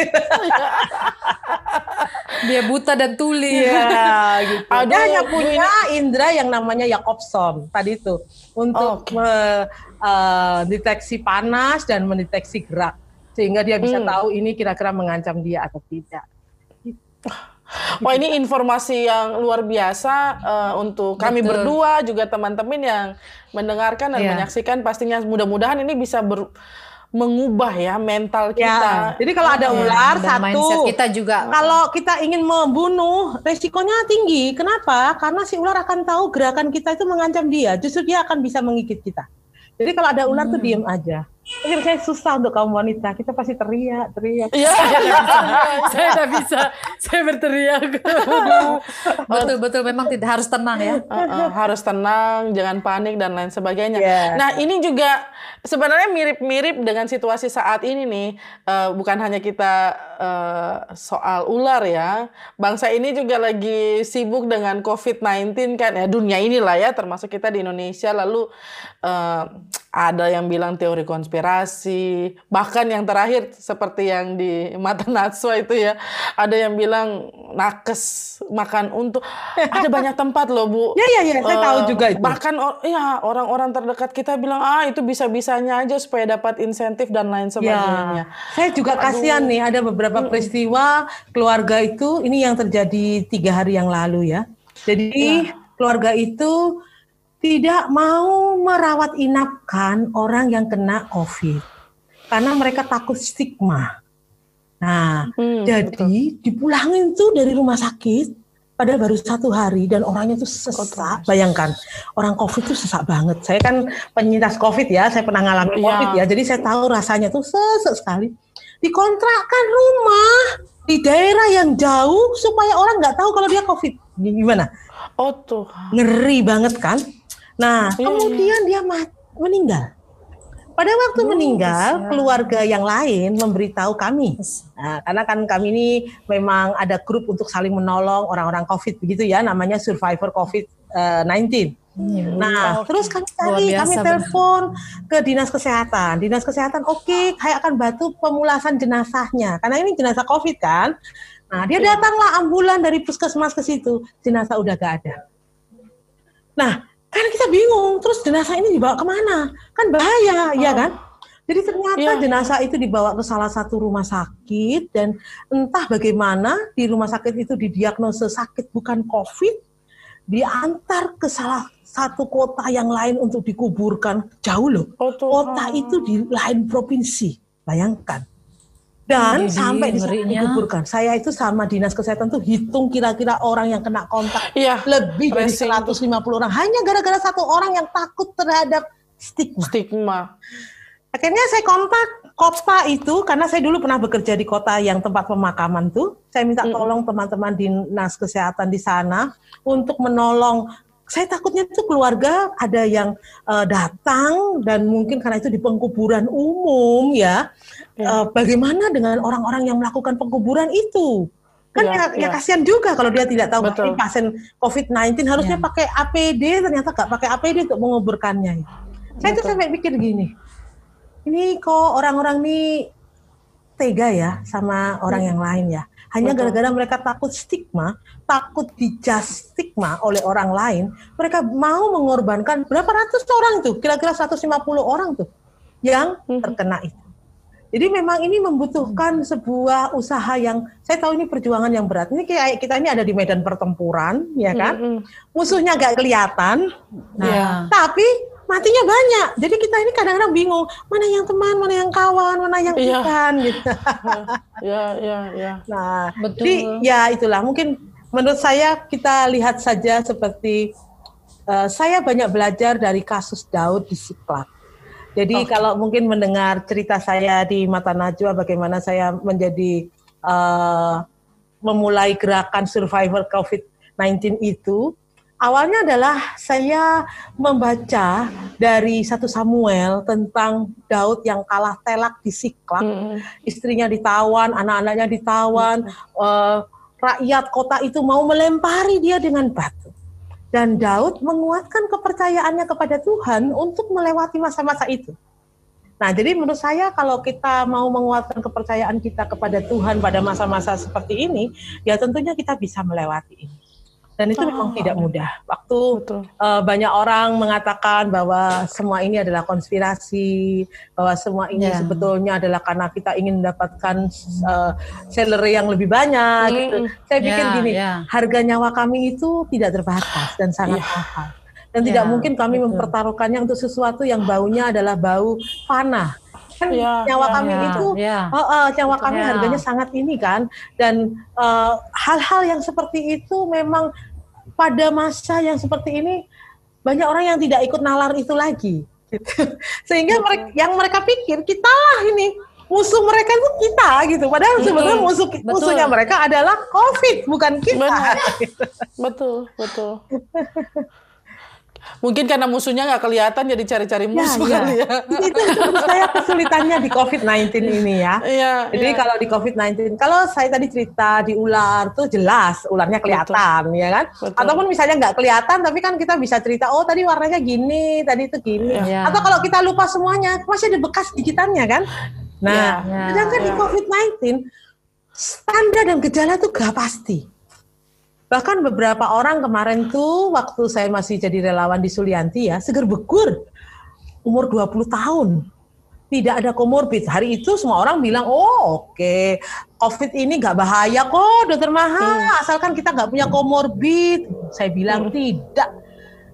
Dia buta dan tuli. Iya, gitu. Aduh, Dia hanya punya indera yang namanya Jacobson tadi itu untuk me- eh, deteksi panas dan mendeteksi gerak sehingga dia bisa Hmm. tahu ini kira-kira mengancam dia atau tidak. Wah ini informasi yang luar biasa eh, untuk kami Betul. berdua juga teman-teman yang mendengarkan dan Iya. menyaksikan pastinya mudah-mudahan ini bisa ber- mengubah ya mental kita. Ya, jadi kalau ada Iya, ular dan satu, kita juga. kalau kita ingin membunuh, resikonya tinggi. Kenapa? Karena si ular akan tahu gerakan kita itu mengancam dia. Justru dia akan bisa menggigit kita. Jadi kalau ada ular tuh diem aja. Mungkin saya susah untuk kaum wanita. Kita pasti teriak, teriak. Iya. saya tidak bisa, saya berteriak. betul betul memang tidak harus tenang ya. Uh-uh, harus tenang, jangan panik dan lain sebagainya. Iya. Nah ini juga sebenarnya mirip-mirip dengan situasi saat ini nih. Eh, bukan hanya kita eh, soal ular ya. Bangsa ini juga lagi sibuk dengan COVID-19 kan ya dunia inilah ya termasuk kita di Indonesia. Lalu eh, ada yang bilang teori konspirasi, bahkan yang terakhir seperti yang di mata Natsua itu ya, ada yang bilang nakes makan untuk ada banyak tempat loh bu. Ya, ya, ya, saya tahu juga itu. Bahkan or- ya orang-orang terdekat kita bilang ah itu bisa-bisanya aja supaya dapat insentif dan lain sebagainya. Ya, saya juga kasihan nih ada beberapa peristiwa keluarga itu ini yang terjadi tiga hari yang lalu ya. Jadi keluarga itu tidak mau merawat inapkan orang yang kena COVID karena mereka takut stigma. Nah, Hmm, jadi dipulangin tuh dari rumah sakit padahal baru satu hari dan orangnya tuh sesak. Bayangkan orang COVID tuh sesak banget. Saya kan penyintas COVID ya, saya pernah ngalamin Iya. COVID ya. Jadi saya tahu rasanya tuh sesak sekali. Dikontrakkan rumah di daerah yang jauh supaya orang nggak tahu kalau dia COVID. Gimana? Oh tuh. Ngeri banget kan? Nah, Iya, kemudian dia meninggal. Pada waktu meninggal, keluarga yang lain memberitahu kami. Nah, karena kan kami ini memang ada grup untuk saling menolong orang-orang COVID begitu ya, namanya Survivor COVID-19. Nah, terus kami cari, kami telepon ke dinas kesehatan. Dinas kesehatan, oke, saya akan bantu pemulasan jenazahnya. Karena ini jenazah COVID kan. Nah, dia datanglah ambulan dari puskesmas ke situ. Jenazah udah gak ada. Nah, kan kita bingung. Terus jenazah ini dibawa ke mana? Kan bahaya, ya kan? Jadi ternyata Iya. jenazah itu dibawa ke salah satu rumah sakit dan entah bagaimana di rumah sakit itu didiagnosa sakit bukan COVID, diantar ke salah satu kota yang lain untuk dikuburkan jauh loh. Oh. Kota itu di lain provinsi, bayangkan. Dan Jadi, sampai dikuburkan. Saya itu sama dinas kesehatan tuh hitung kira-kira orang yang kena kontak Iya. lebih dari Tracing 150 orang hanya gara-gara satu orang yang takut terhadap stigma. Stigma. Akhirnya saya kontak kota itu karena saya dulu pernah bekerja di kota yang tempat pemakaman tuh. Saya minta tolong teman-teman dinas kesehatan di sana untuk menolong. Saya takutnya itu keluarga ada yang eh, datang dan mungkin karena itu di pengkuburan umum ya. Eh, bagaimana dengan orang-orang yang melakukan pengkuburan itu? Kan Iya, ya, ya iya. kasihan juga kalau dia tidak tahu Betul. pasien COVID-19 harusnya Iya. pakai APD ternyata nggak pakai APD untuk menguburkannya. Saya tuh Betul. sampai pikir gini, ini kok orang-orang ini tega ya sama orang yang lain ya. Hanya gara-gara mereka takut stigma, takut dijudge stigma oleh orang lain, mereka mau mengorbankan berapa ratus orang tuh, kira-kira 150 orang tuh yang Mhm. terkena itu. Jadi memang ini membutuhkan sebuah usaha yang saya tahu ini perjuangan yang berat. Ini kayak kita ini ada di medan pertempuran, ya kan? Mm-mm. Musuhnya gak kelihatan, nah, Iya. tapi matinya banyak. Jadi kita ini kadang-kadang bingung mana yang teman, mana yang kawan, mana yang Iya. bukan gitu. Ya, ya, ya. Nah, Betul. jadi ya itulah mungkin menurut saya kita lihat saja seperti eh, saya banyak belajar dari kasus Daud di Siklak. Jadi kalau mungkin mendengar cerita saya di Mata Najwa bagaimana saya menjadi eh, memulai gerakan survivor COVID-19 itu awalnya adalah saya membaca dari satu Samuel tentang Daud yang kalah telak di Siklak Mm-mm. istrinya ditawan, anak-anaknya ditawan, eh, rakyat kota itu mau melempari dia dengan batu. Dan Daud menguatkan kepercayaannya kepada Tuhan untuk melewati masa-masa itu. Nah, jadi menurut saya kalau kita mau menguatkan kepercayaan kita kepada Tuhan pada masa-masa seperti ini, ya tentunya kita bisa melewati ini. Dan itu oh. memang tidak mudah. Waktu uh, banyak orang mengatakan bahwa semua ini adalah konspirasi, bahwa semua ini yeah. sebetulnya adalah karena kita ingin mendapatkan uh, salary yang lebih banyak. Mm. Gitu. Saya pikir yeah, gini, yeah. harga nyawa kami itu tidak terbatas dan sangat yeah. mahal dan tidak ya, mungkin kami betul. mempertaruhkannya untuk sesuatu yang baunya adalah bau panah kan ya, nyawa ya, kami ya, itu ya. Uh, uh, nyawa kami ya. harganya sangat ini kan dan eh, hal-hal uh, yang seperti itu memang pada masa yang seperti ini banyak orang yang tidak ikut nalar itu lagi. Gitu. sehingga mereka yang mereka pikir kita lah ini musuh mereka itu kita gitu. Padahal hmm, sebenarnya musuh betul. musuhnya mereka adalah covid bukan kita. Betul betul Mungkin karena musuhnya nggak kelihatan jadi cari-cari ya, musuh ya, kali ya. Itu, itu saya kesulitannya di COVID-19 ini ya. ya jadi ya. kalau di COVID-19, kalau saya tadi cerita di ular tuh jelas ularnya kelihatan Betul. ya kan. Betul. Ataupun misalnya nggak kelihatan tapi kan kita bisa cerita oh tadi warnanya gini, tadi itu gini. Ya. Atau kalau kita lupa semuanya masih ada bekas gigitannya kan. Nah, ya, ya, sedangkan ya. di COVID-19 standar dan gejala tuh gak pasti. Bahkan beberapa orang kemarin tuh waktu saya masih jadi relawan di Sulianti ya, seger bekur. Umur 20 tahun. Tidak ada komorbid. Hari itu semua orang bilang, oh oke, okay. COVID ini nggak bahaya kok, dokter mahal, hmm. asalkan kita nggak punya komorbid. Saya bilang hmm. tidak.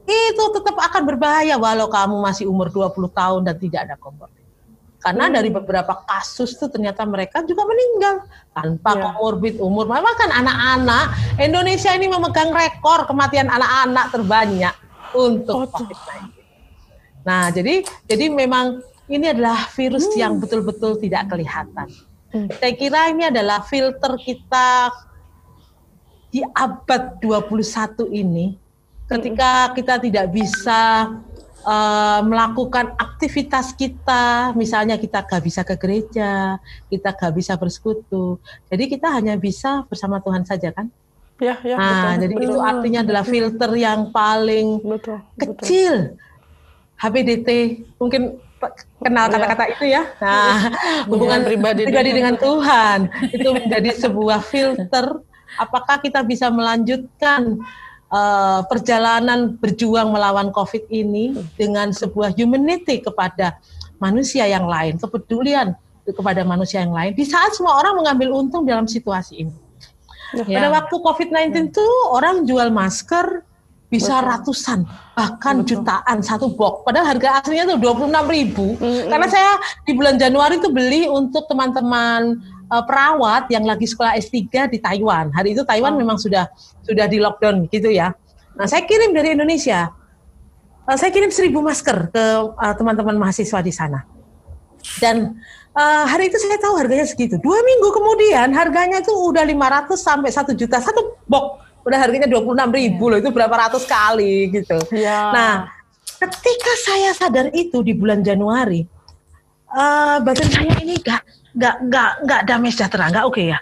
Itu tetap akan berbahaya walau kamu masih umur 20 tahun dan tidak ada komorbid. Karena hmm. dari beberapa kasus tuh ternyata mereka juga meninggal tanpa yeah. komorbid umur. Kan anak-anak Indonesia ini memegang rekor kematian anak-anak terbanyak untuk oh, COVID-19. Nah, jadi jadi memang ini adalah virus hmm. yang betul-betul tidak kelihatan. Hmm. Saya kira ini adalah filter kita di abad 21 ini ketika kita tidak bisa uh, melakukan aktivitas kita, misalnya kita gak bisa ke gereja, kita gak bisa bersekutu, jadi kita hanya bisa bersama Tuhan saja kan? Ya, ya. Nah, betul, jadi betul, itu artinya betul. adalah filter yang paling betul, kecil. Betul. HBDT mungkin kenal iya. kata-kata itu ya. Nah, hubungan pribadi, pribadi dengan Tuhan itu menjadi sebuah filter apakah kita bisa melanjutkan uh, perjalanan berjuang melawan COVID ini dengan sebuah humanity kepada manusia yang lain, kepedulian kepada manusia yang lain. Di saat semua orang mengambil untung dalam situasi ini. Ya. Pada waktu COVID-19 itu orang jual masker bisa Betul. ratusan bahkan Betul. jutaan satu box padahal harga aslinya tuh 26 ribu mm -hmm. karena saya di bulan Januari itu beli untuk teman-teman uh, perawat yang lagi sekolah S3 di Taiwan. Hari itu Taiwan oh. memang sudah sudah di lockdown gitu ya. Nah, saya kirim dari Indonesia. Uh, saya kirim seribu masker ke uh, teman-teman mahasiswa di sana. Dan uh, hari itu saya tahu harganya segitu. Dua minggu kemudian harganya itu udah 500 sampai satu juta satu box. Udah harganya 26 ribu loh, itu berapa ratus kali gitu. Ya. Nah, ketika saya sadar itu di bulan Januari, uh, badan saya ini gak nggak nggak nggak damai sejahtera. Nggak oke okay ya.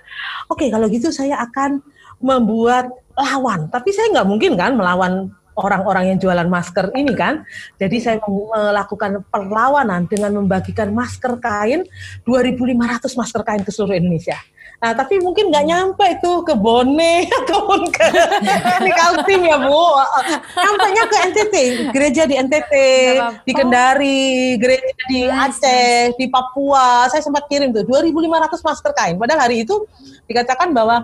Oke okay, kalau gitu saya akan membuat lawan. Tapi saya nggak mungkin kan melawan orang-orang yang jualan masker ini kan? Jadi saya melakukan perlawanan dengan membagikan masker kain 2.500 masker kain ke seluruh Indonesia Nah, tapi mungkin nggak nyampe itu ke Bone ataupun ke Team ya, Bu. Nyampe ke NTT, gereja di NTT, di Kendari, gereja di Aceh, di Papua. Saya sempat kirim tuh 2.500 masker kain. Padahal hari itu dikatakan bahwa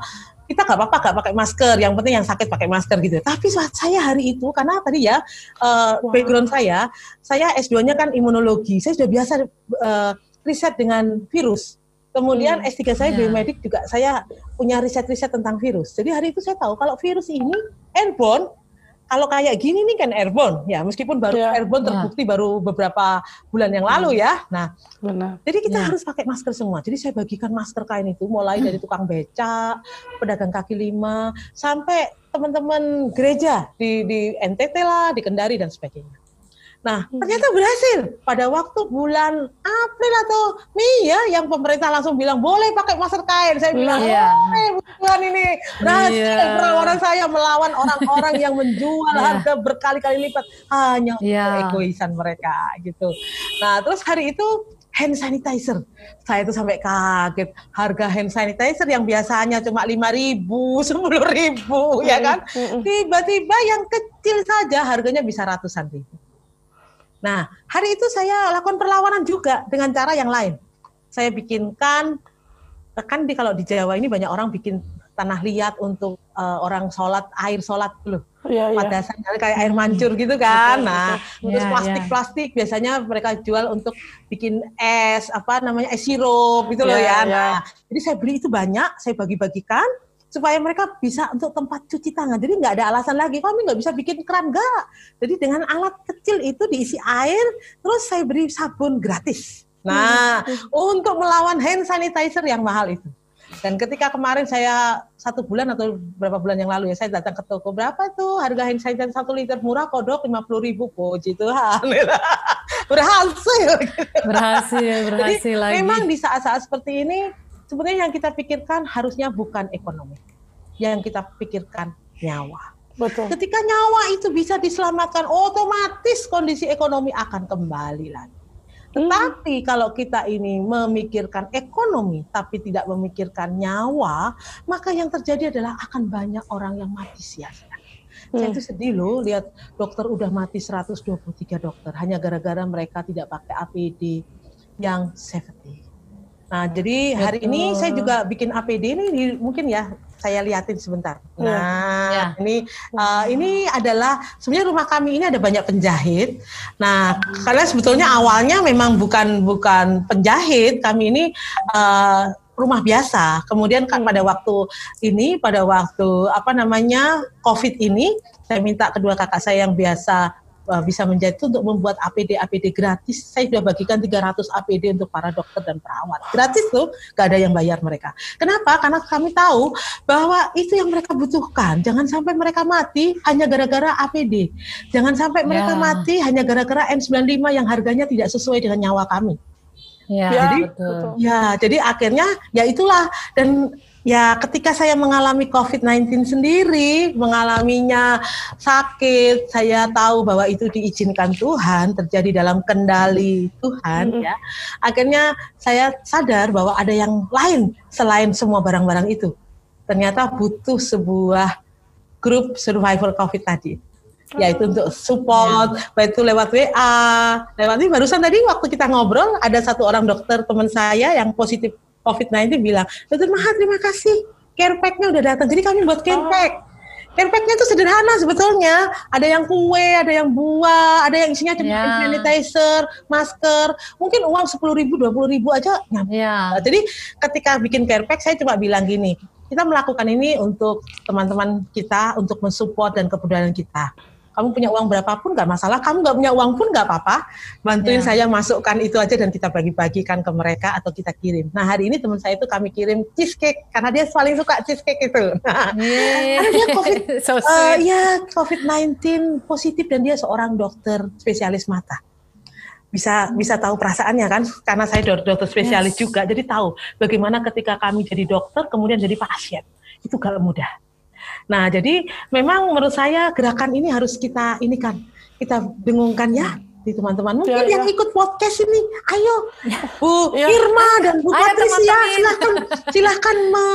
kita nggak apa-apa nggak pakai masker, yang penting yang sakit pakai masker gitu. Tapi saat saya hari itu karena tadi ya uh, wow. background saya, saya S2-nya kan imunologi. Saya sudah biasa uh, riset dengan virus. Kemudian hmm. S3 saya yeah. biomedik juga saya punya riset-riset tentang virus. Jadi hari itu saya tahu kalau virus ini airborne, kalau kayak gini nih kan airborne ya meskipun baru yeah. airborne ya. terbukti yeah. baru beberapa bulan yang lalu ya. Nah, Benar. jadi kita yeah. harus pakai masker semua. Jadi saya bagikan masker kain itu mulai dari tukang becak, pedagang kaki lima, sampai teman-teman gereja di di NTT lah, di Kendari dan sebagainya. Nah, hmm. ternyata berhasil. Pada waktu bulan April atau Mei ya, yang pemerintah langsung bilang boleh pakai masker kain. Saya bilang, yeah. boleh bukan ini. Berhasil yeah. perlawanan saya melawan orang-orang yang menjual yeah. harga berkali-kali lipat hanya yeah. egoisan mereka gitu. Nah, terus hari itu hand sanitizer. Saya tuh sampai kaget harga hand sanitizer yang biasanya cuma lima ribu, sepuluh ribu, ya kan? Tiba-tiba yang kecil saja harganya bisa ratusan ribu. Nah, hari itu saya lakukan perlawanan juga dengan cara yang lain. Saya bikinkan kan di kalau di Jawa ini banyak orang bikin tanah liat untuk uh, orang sholat air sholat loh ya, pada ya. kayak air mancur gitu kan nah betul. terus plastik plastik ya. biasanya mereka jual untuk bikin es apa namanya es sirup gitu ya, loh ya, ya. nah jadi saya beli itu banyak saya bagi-bagikan supaya mereka bisa untuk tempat cuci tangan. Jadi nggak ada alasan lagi. Kami nggak bisa bikin keran nggak. Jadi dengan alat kecil itu diisi air terus saya beri sabun gratis. Nah hmm. untuk melawan hand sanitizer yang mahal itu. Dan ketika kemarin saya satu bulan atau berapa bulan yang lalu ya saya datang ke toko berapa tuh harga hand sanitizer? Satu liter murah kodok lima puluh ribu. Puji Tuhan. Berhasil. Berhasil berhasil Jadi, lagi. Memang di saat-saat seperti ini sebenarnya yang kita pikirkan harusnya bukan ekonomi, yang kita pikirkan nyawa. Betul. Ketika nyawa itu bisa diselamatkan, otomatis kondisi ekonomi akan kembali lagi. Tetapi kalau kita ini memikirkan ekonomi tapi tidak memikirkan nyawa, maka yang terjadi adalah akan banyak orang yang mati sia-sia. Hmm. Saya itu sedih loh lihat dokter udah mati 123 dokter hanya gara-gara mereka tidak pakai APD yang safety. Nah, jadi hari Betul. ini saya juga bikin APD ini mungkin ya saya liatin sebentar. Iya. Nah, ya. ini uh, ini adalah sebenarnya rumah kami ini ada banyak penjahit. Nah, karena sebetulnya awalnya memang bukan bukan penjahit, kami ini uh, rumah biasa. Kemudian kan pada waktu ini, pada waktu apa namanya COVID ini, saya minta kedua kakak saya yang biasa bisa menjadi itu untuk membuat APD APD gratis. Saya sudah bagikan 300 APD untuk para dokter dan perawat. Gratis tuh, gak ada yang bayar mereka. Kenapa? Karena kami tahu bahwa itu yang mereka butuhkan. Jangan sampai mereka mati hanya gara-gara APD. Jangan sampai mereka ya. mati hanya gara-gara N95 yang harganya tidak sesuai dengan nyawa kami. Ya, jadi, betul. ya, jadi akhirnya ya itulah dan ya ketika saya mengalami COVID-19 sendiri, mengalaminya sakit, saya tahu bahwa itu diizinkan Tuhan, terjadi dalam kendali Tuhan mm-hmm. ya. Akhirnya saya sadar bahwa ada yang lain selain semua barang-barang itu. Ternyata butuh sebuah grup survival COVID tadi yaitu untuk support, ya. baik itu lewat WA, lewat ini barusan tadi waktu kita ngobrol ada satu orang dokter teman saya yang positif COVID-19 bilang, Dokter Maha terima kasih, care pack-nya udah datang. Jadi kami buat care pack. Oh. Care pack-nya itu sederhana sebetulnya. Ada yang kue, ada yang buah, ada yang isinya cuma yeah. sanitizer, masker. Mungkin uang sepuluh ribu, dua puluh ribu aja. Yeah. Nah, jadi ketika bikin care pack, saya cuma bilang gini, kita melakukan ini untuk teman-teman kita, untuk mensupport dan kepedulian kita kamu punya uang berapapun nggak masalah, kamu nggak punya uang pun nggak apa-apa, bantuin ya. saya masukkan itu aja dan kita bagi-bagikan ke mereka atau kita kirim. Nah hari ini teman saya itu kami kirim cheesecake karena dia paling suka cheesecake itu. Nah, yeah. karena dia COVID, so uh, ya COVID-19 positif dan dia seorang dokter spesialis mata bisa bisa tahu perasaannya kan karena saya dokter spesialis yes. juga jadi tahu bagaimana ketika kami jadi dokter kemudian jadi pasien itu gak mudah Nah, jadi memang menurut saya gerakan ini harus kita ini kan kita dengungkan ya di teman-teman. Mungkin ya, yang ya. ikut podcast ini, ayo Bu ya. Irma dan Bu Patricia silahkan silahkan me,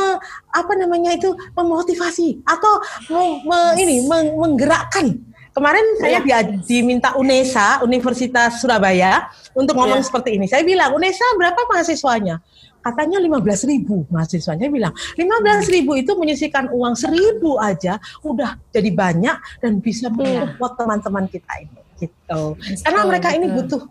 apa namanya itu memotivasi atau me, me, ini me, menggerakkan. Kemarin saya ya. diminta UNESA Universitas Surabaya untuk ngomong ya. seperti ini. Saya bilang UNESA berapa mahasiswanya? Katanya 15 ribu mahasiswanya bilang 15 ribu itu menyisikan uang seribu aja udah jadi banyak dan bisa iya. buat teman-teman kita ini gitu karena mereka ini butuh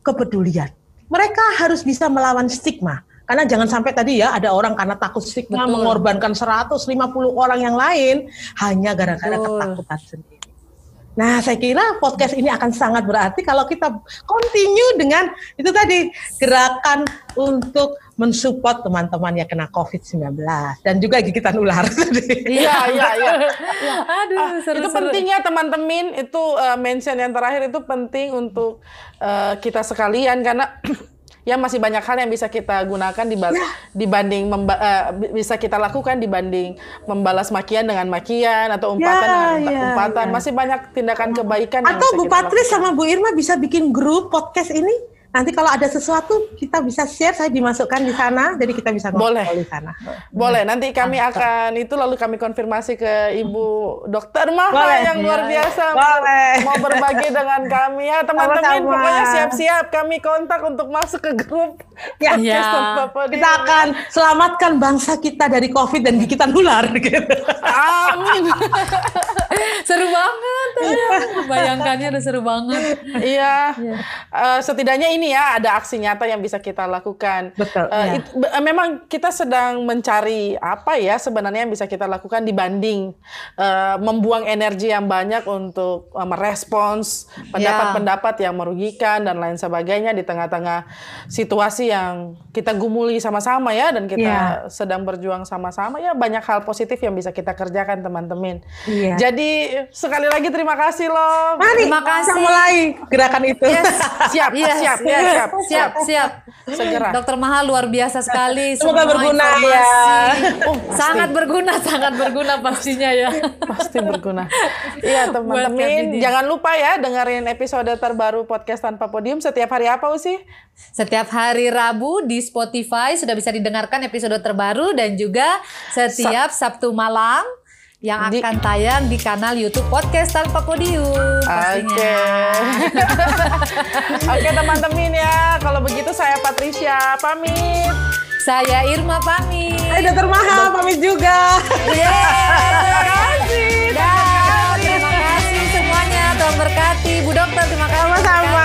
kepedulian mereka harus bisa melawan stigma karena jangan sampai tadi ya ada orang karena takut stigma Betul. mengorbankan 150 orang yang lain hanya gara-gara ketakutan sendiri. Nah, saya kira podcast ini akan sangat berarti kalau kita continue dengan itu tadi gerakan untuk mensupport teman-teman yang kena COVID-19 dan juga gigitan ular. Iya, iya, iya. Aduh, ah, seru, itu seru. pentingnya teman-teman itu uh, mention yang terakhir itu penting untuk uh, kita sekalian karena ya masih banyak hal yang bisa kita gunakan ya. dibanding memba, uh, bisa kita lakukan dibanding membalas makian dengan makian atau umpatan ya, dengan ya, umpatan ya. masih banyak tindakan kebaikan atau Bu Patris sama Bu Irma bisa bikin grup podcast ini nanti kalau ada sesuatu kita bisa share, saya dimasukkan di sana, jadi kita bisa Boleh. ngobrol di sana. Boleh, nanti kami akan itu lalu kami konfirmasi ke Ibu Dokter Maha Boleh. yang luar biasa Boleh. mau berbagi dengan kami ya teman-teman. Pokoknya siap-siap kami kontak untuk masuk ke grup Ya. Ya. Kita akan selamatkan bangsa kita dari COVID dan gigitan ular. Gitu. Amin. Seru banget. Bayangkannya udah seru banget. Iya. Eh, setidaknya ini ya ada aksi nyata yang bisa kita lakukan. Betul, Eh, iya. it- be- eh, memang kita sedang mencari apa ya sebenarnya yang bisa kita lakukan dibanding eh, membuang energi yang banyak untuk eh, merespons pendapat-pendapat yang merugikan dan lain sebagainya di tengah-tengah situasi yang kita gumuli sama-sama ya dan kita Iya. sedang berjuang sama-sama ya banyak hal positif yang bisa kita kerjakan teman-teman. Iya. Jadi sekali lagi terima kasih loh. Mari Terima kasih. mulai gerakan itu. Siap, Yes, siap, yes. siap, siap, siap. Segera. Dokter Maha luar biasa sekali. Semoga semua berguna informasi. ya. Oh, pasti. sangat berguna, sangat berguna pastinya ya. pasti berguna. Iya teman-teman, jangan lupa ya dengerin episode terbaru podcast tanpa podium setiap hari apa Usi? Setiap hari Rabu di Spotify sudah bisa didengarkan episode terbaru dan juga setiap Sabtu malam yang Di- akan tayang di kanal YouTube Podcast Tanpa Podium Oke. pastinya. Oke teman-teman ya, kalau begitu saya Patricia pamit. Saya Irma pamit. Hai dokter Maha, pamit juga. Terima kasih. Dah, terima kasih semuanya. Tuhan berkati. Bu Dokter, terima kasih. Sama-sama.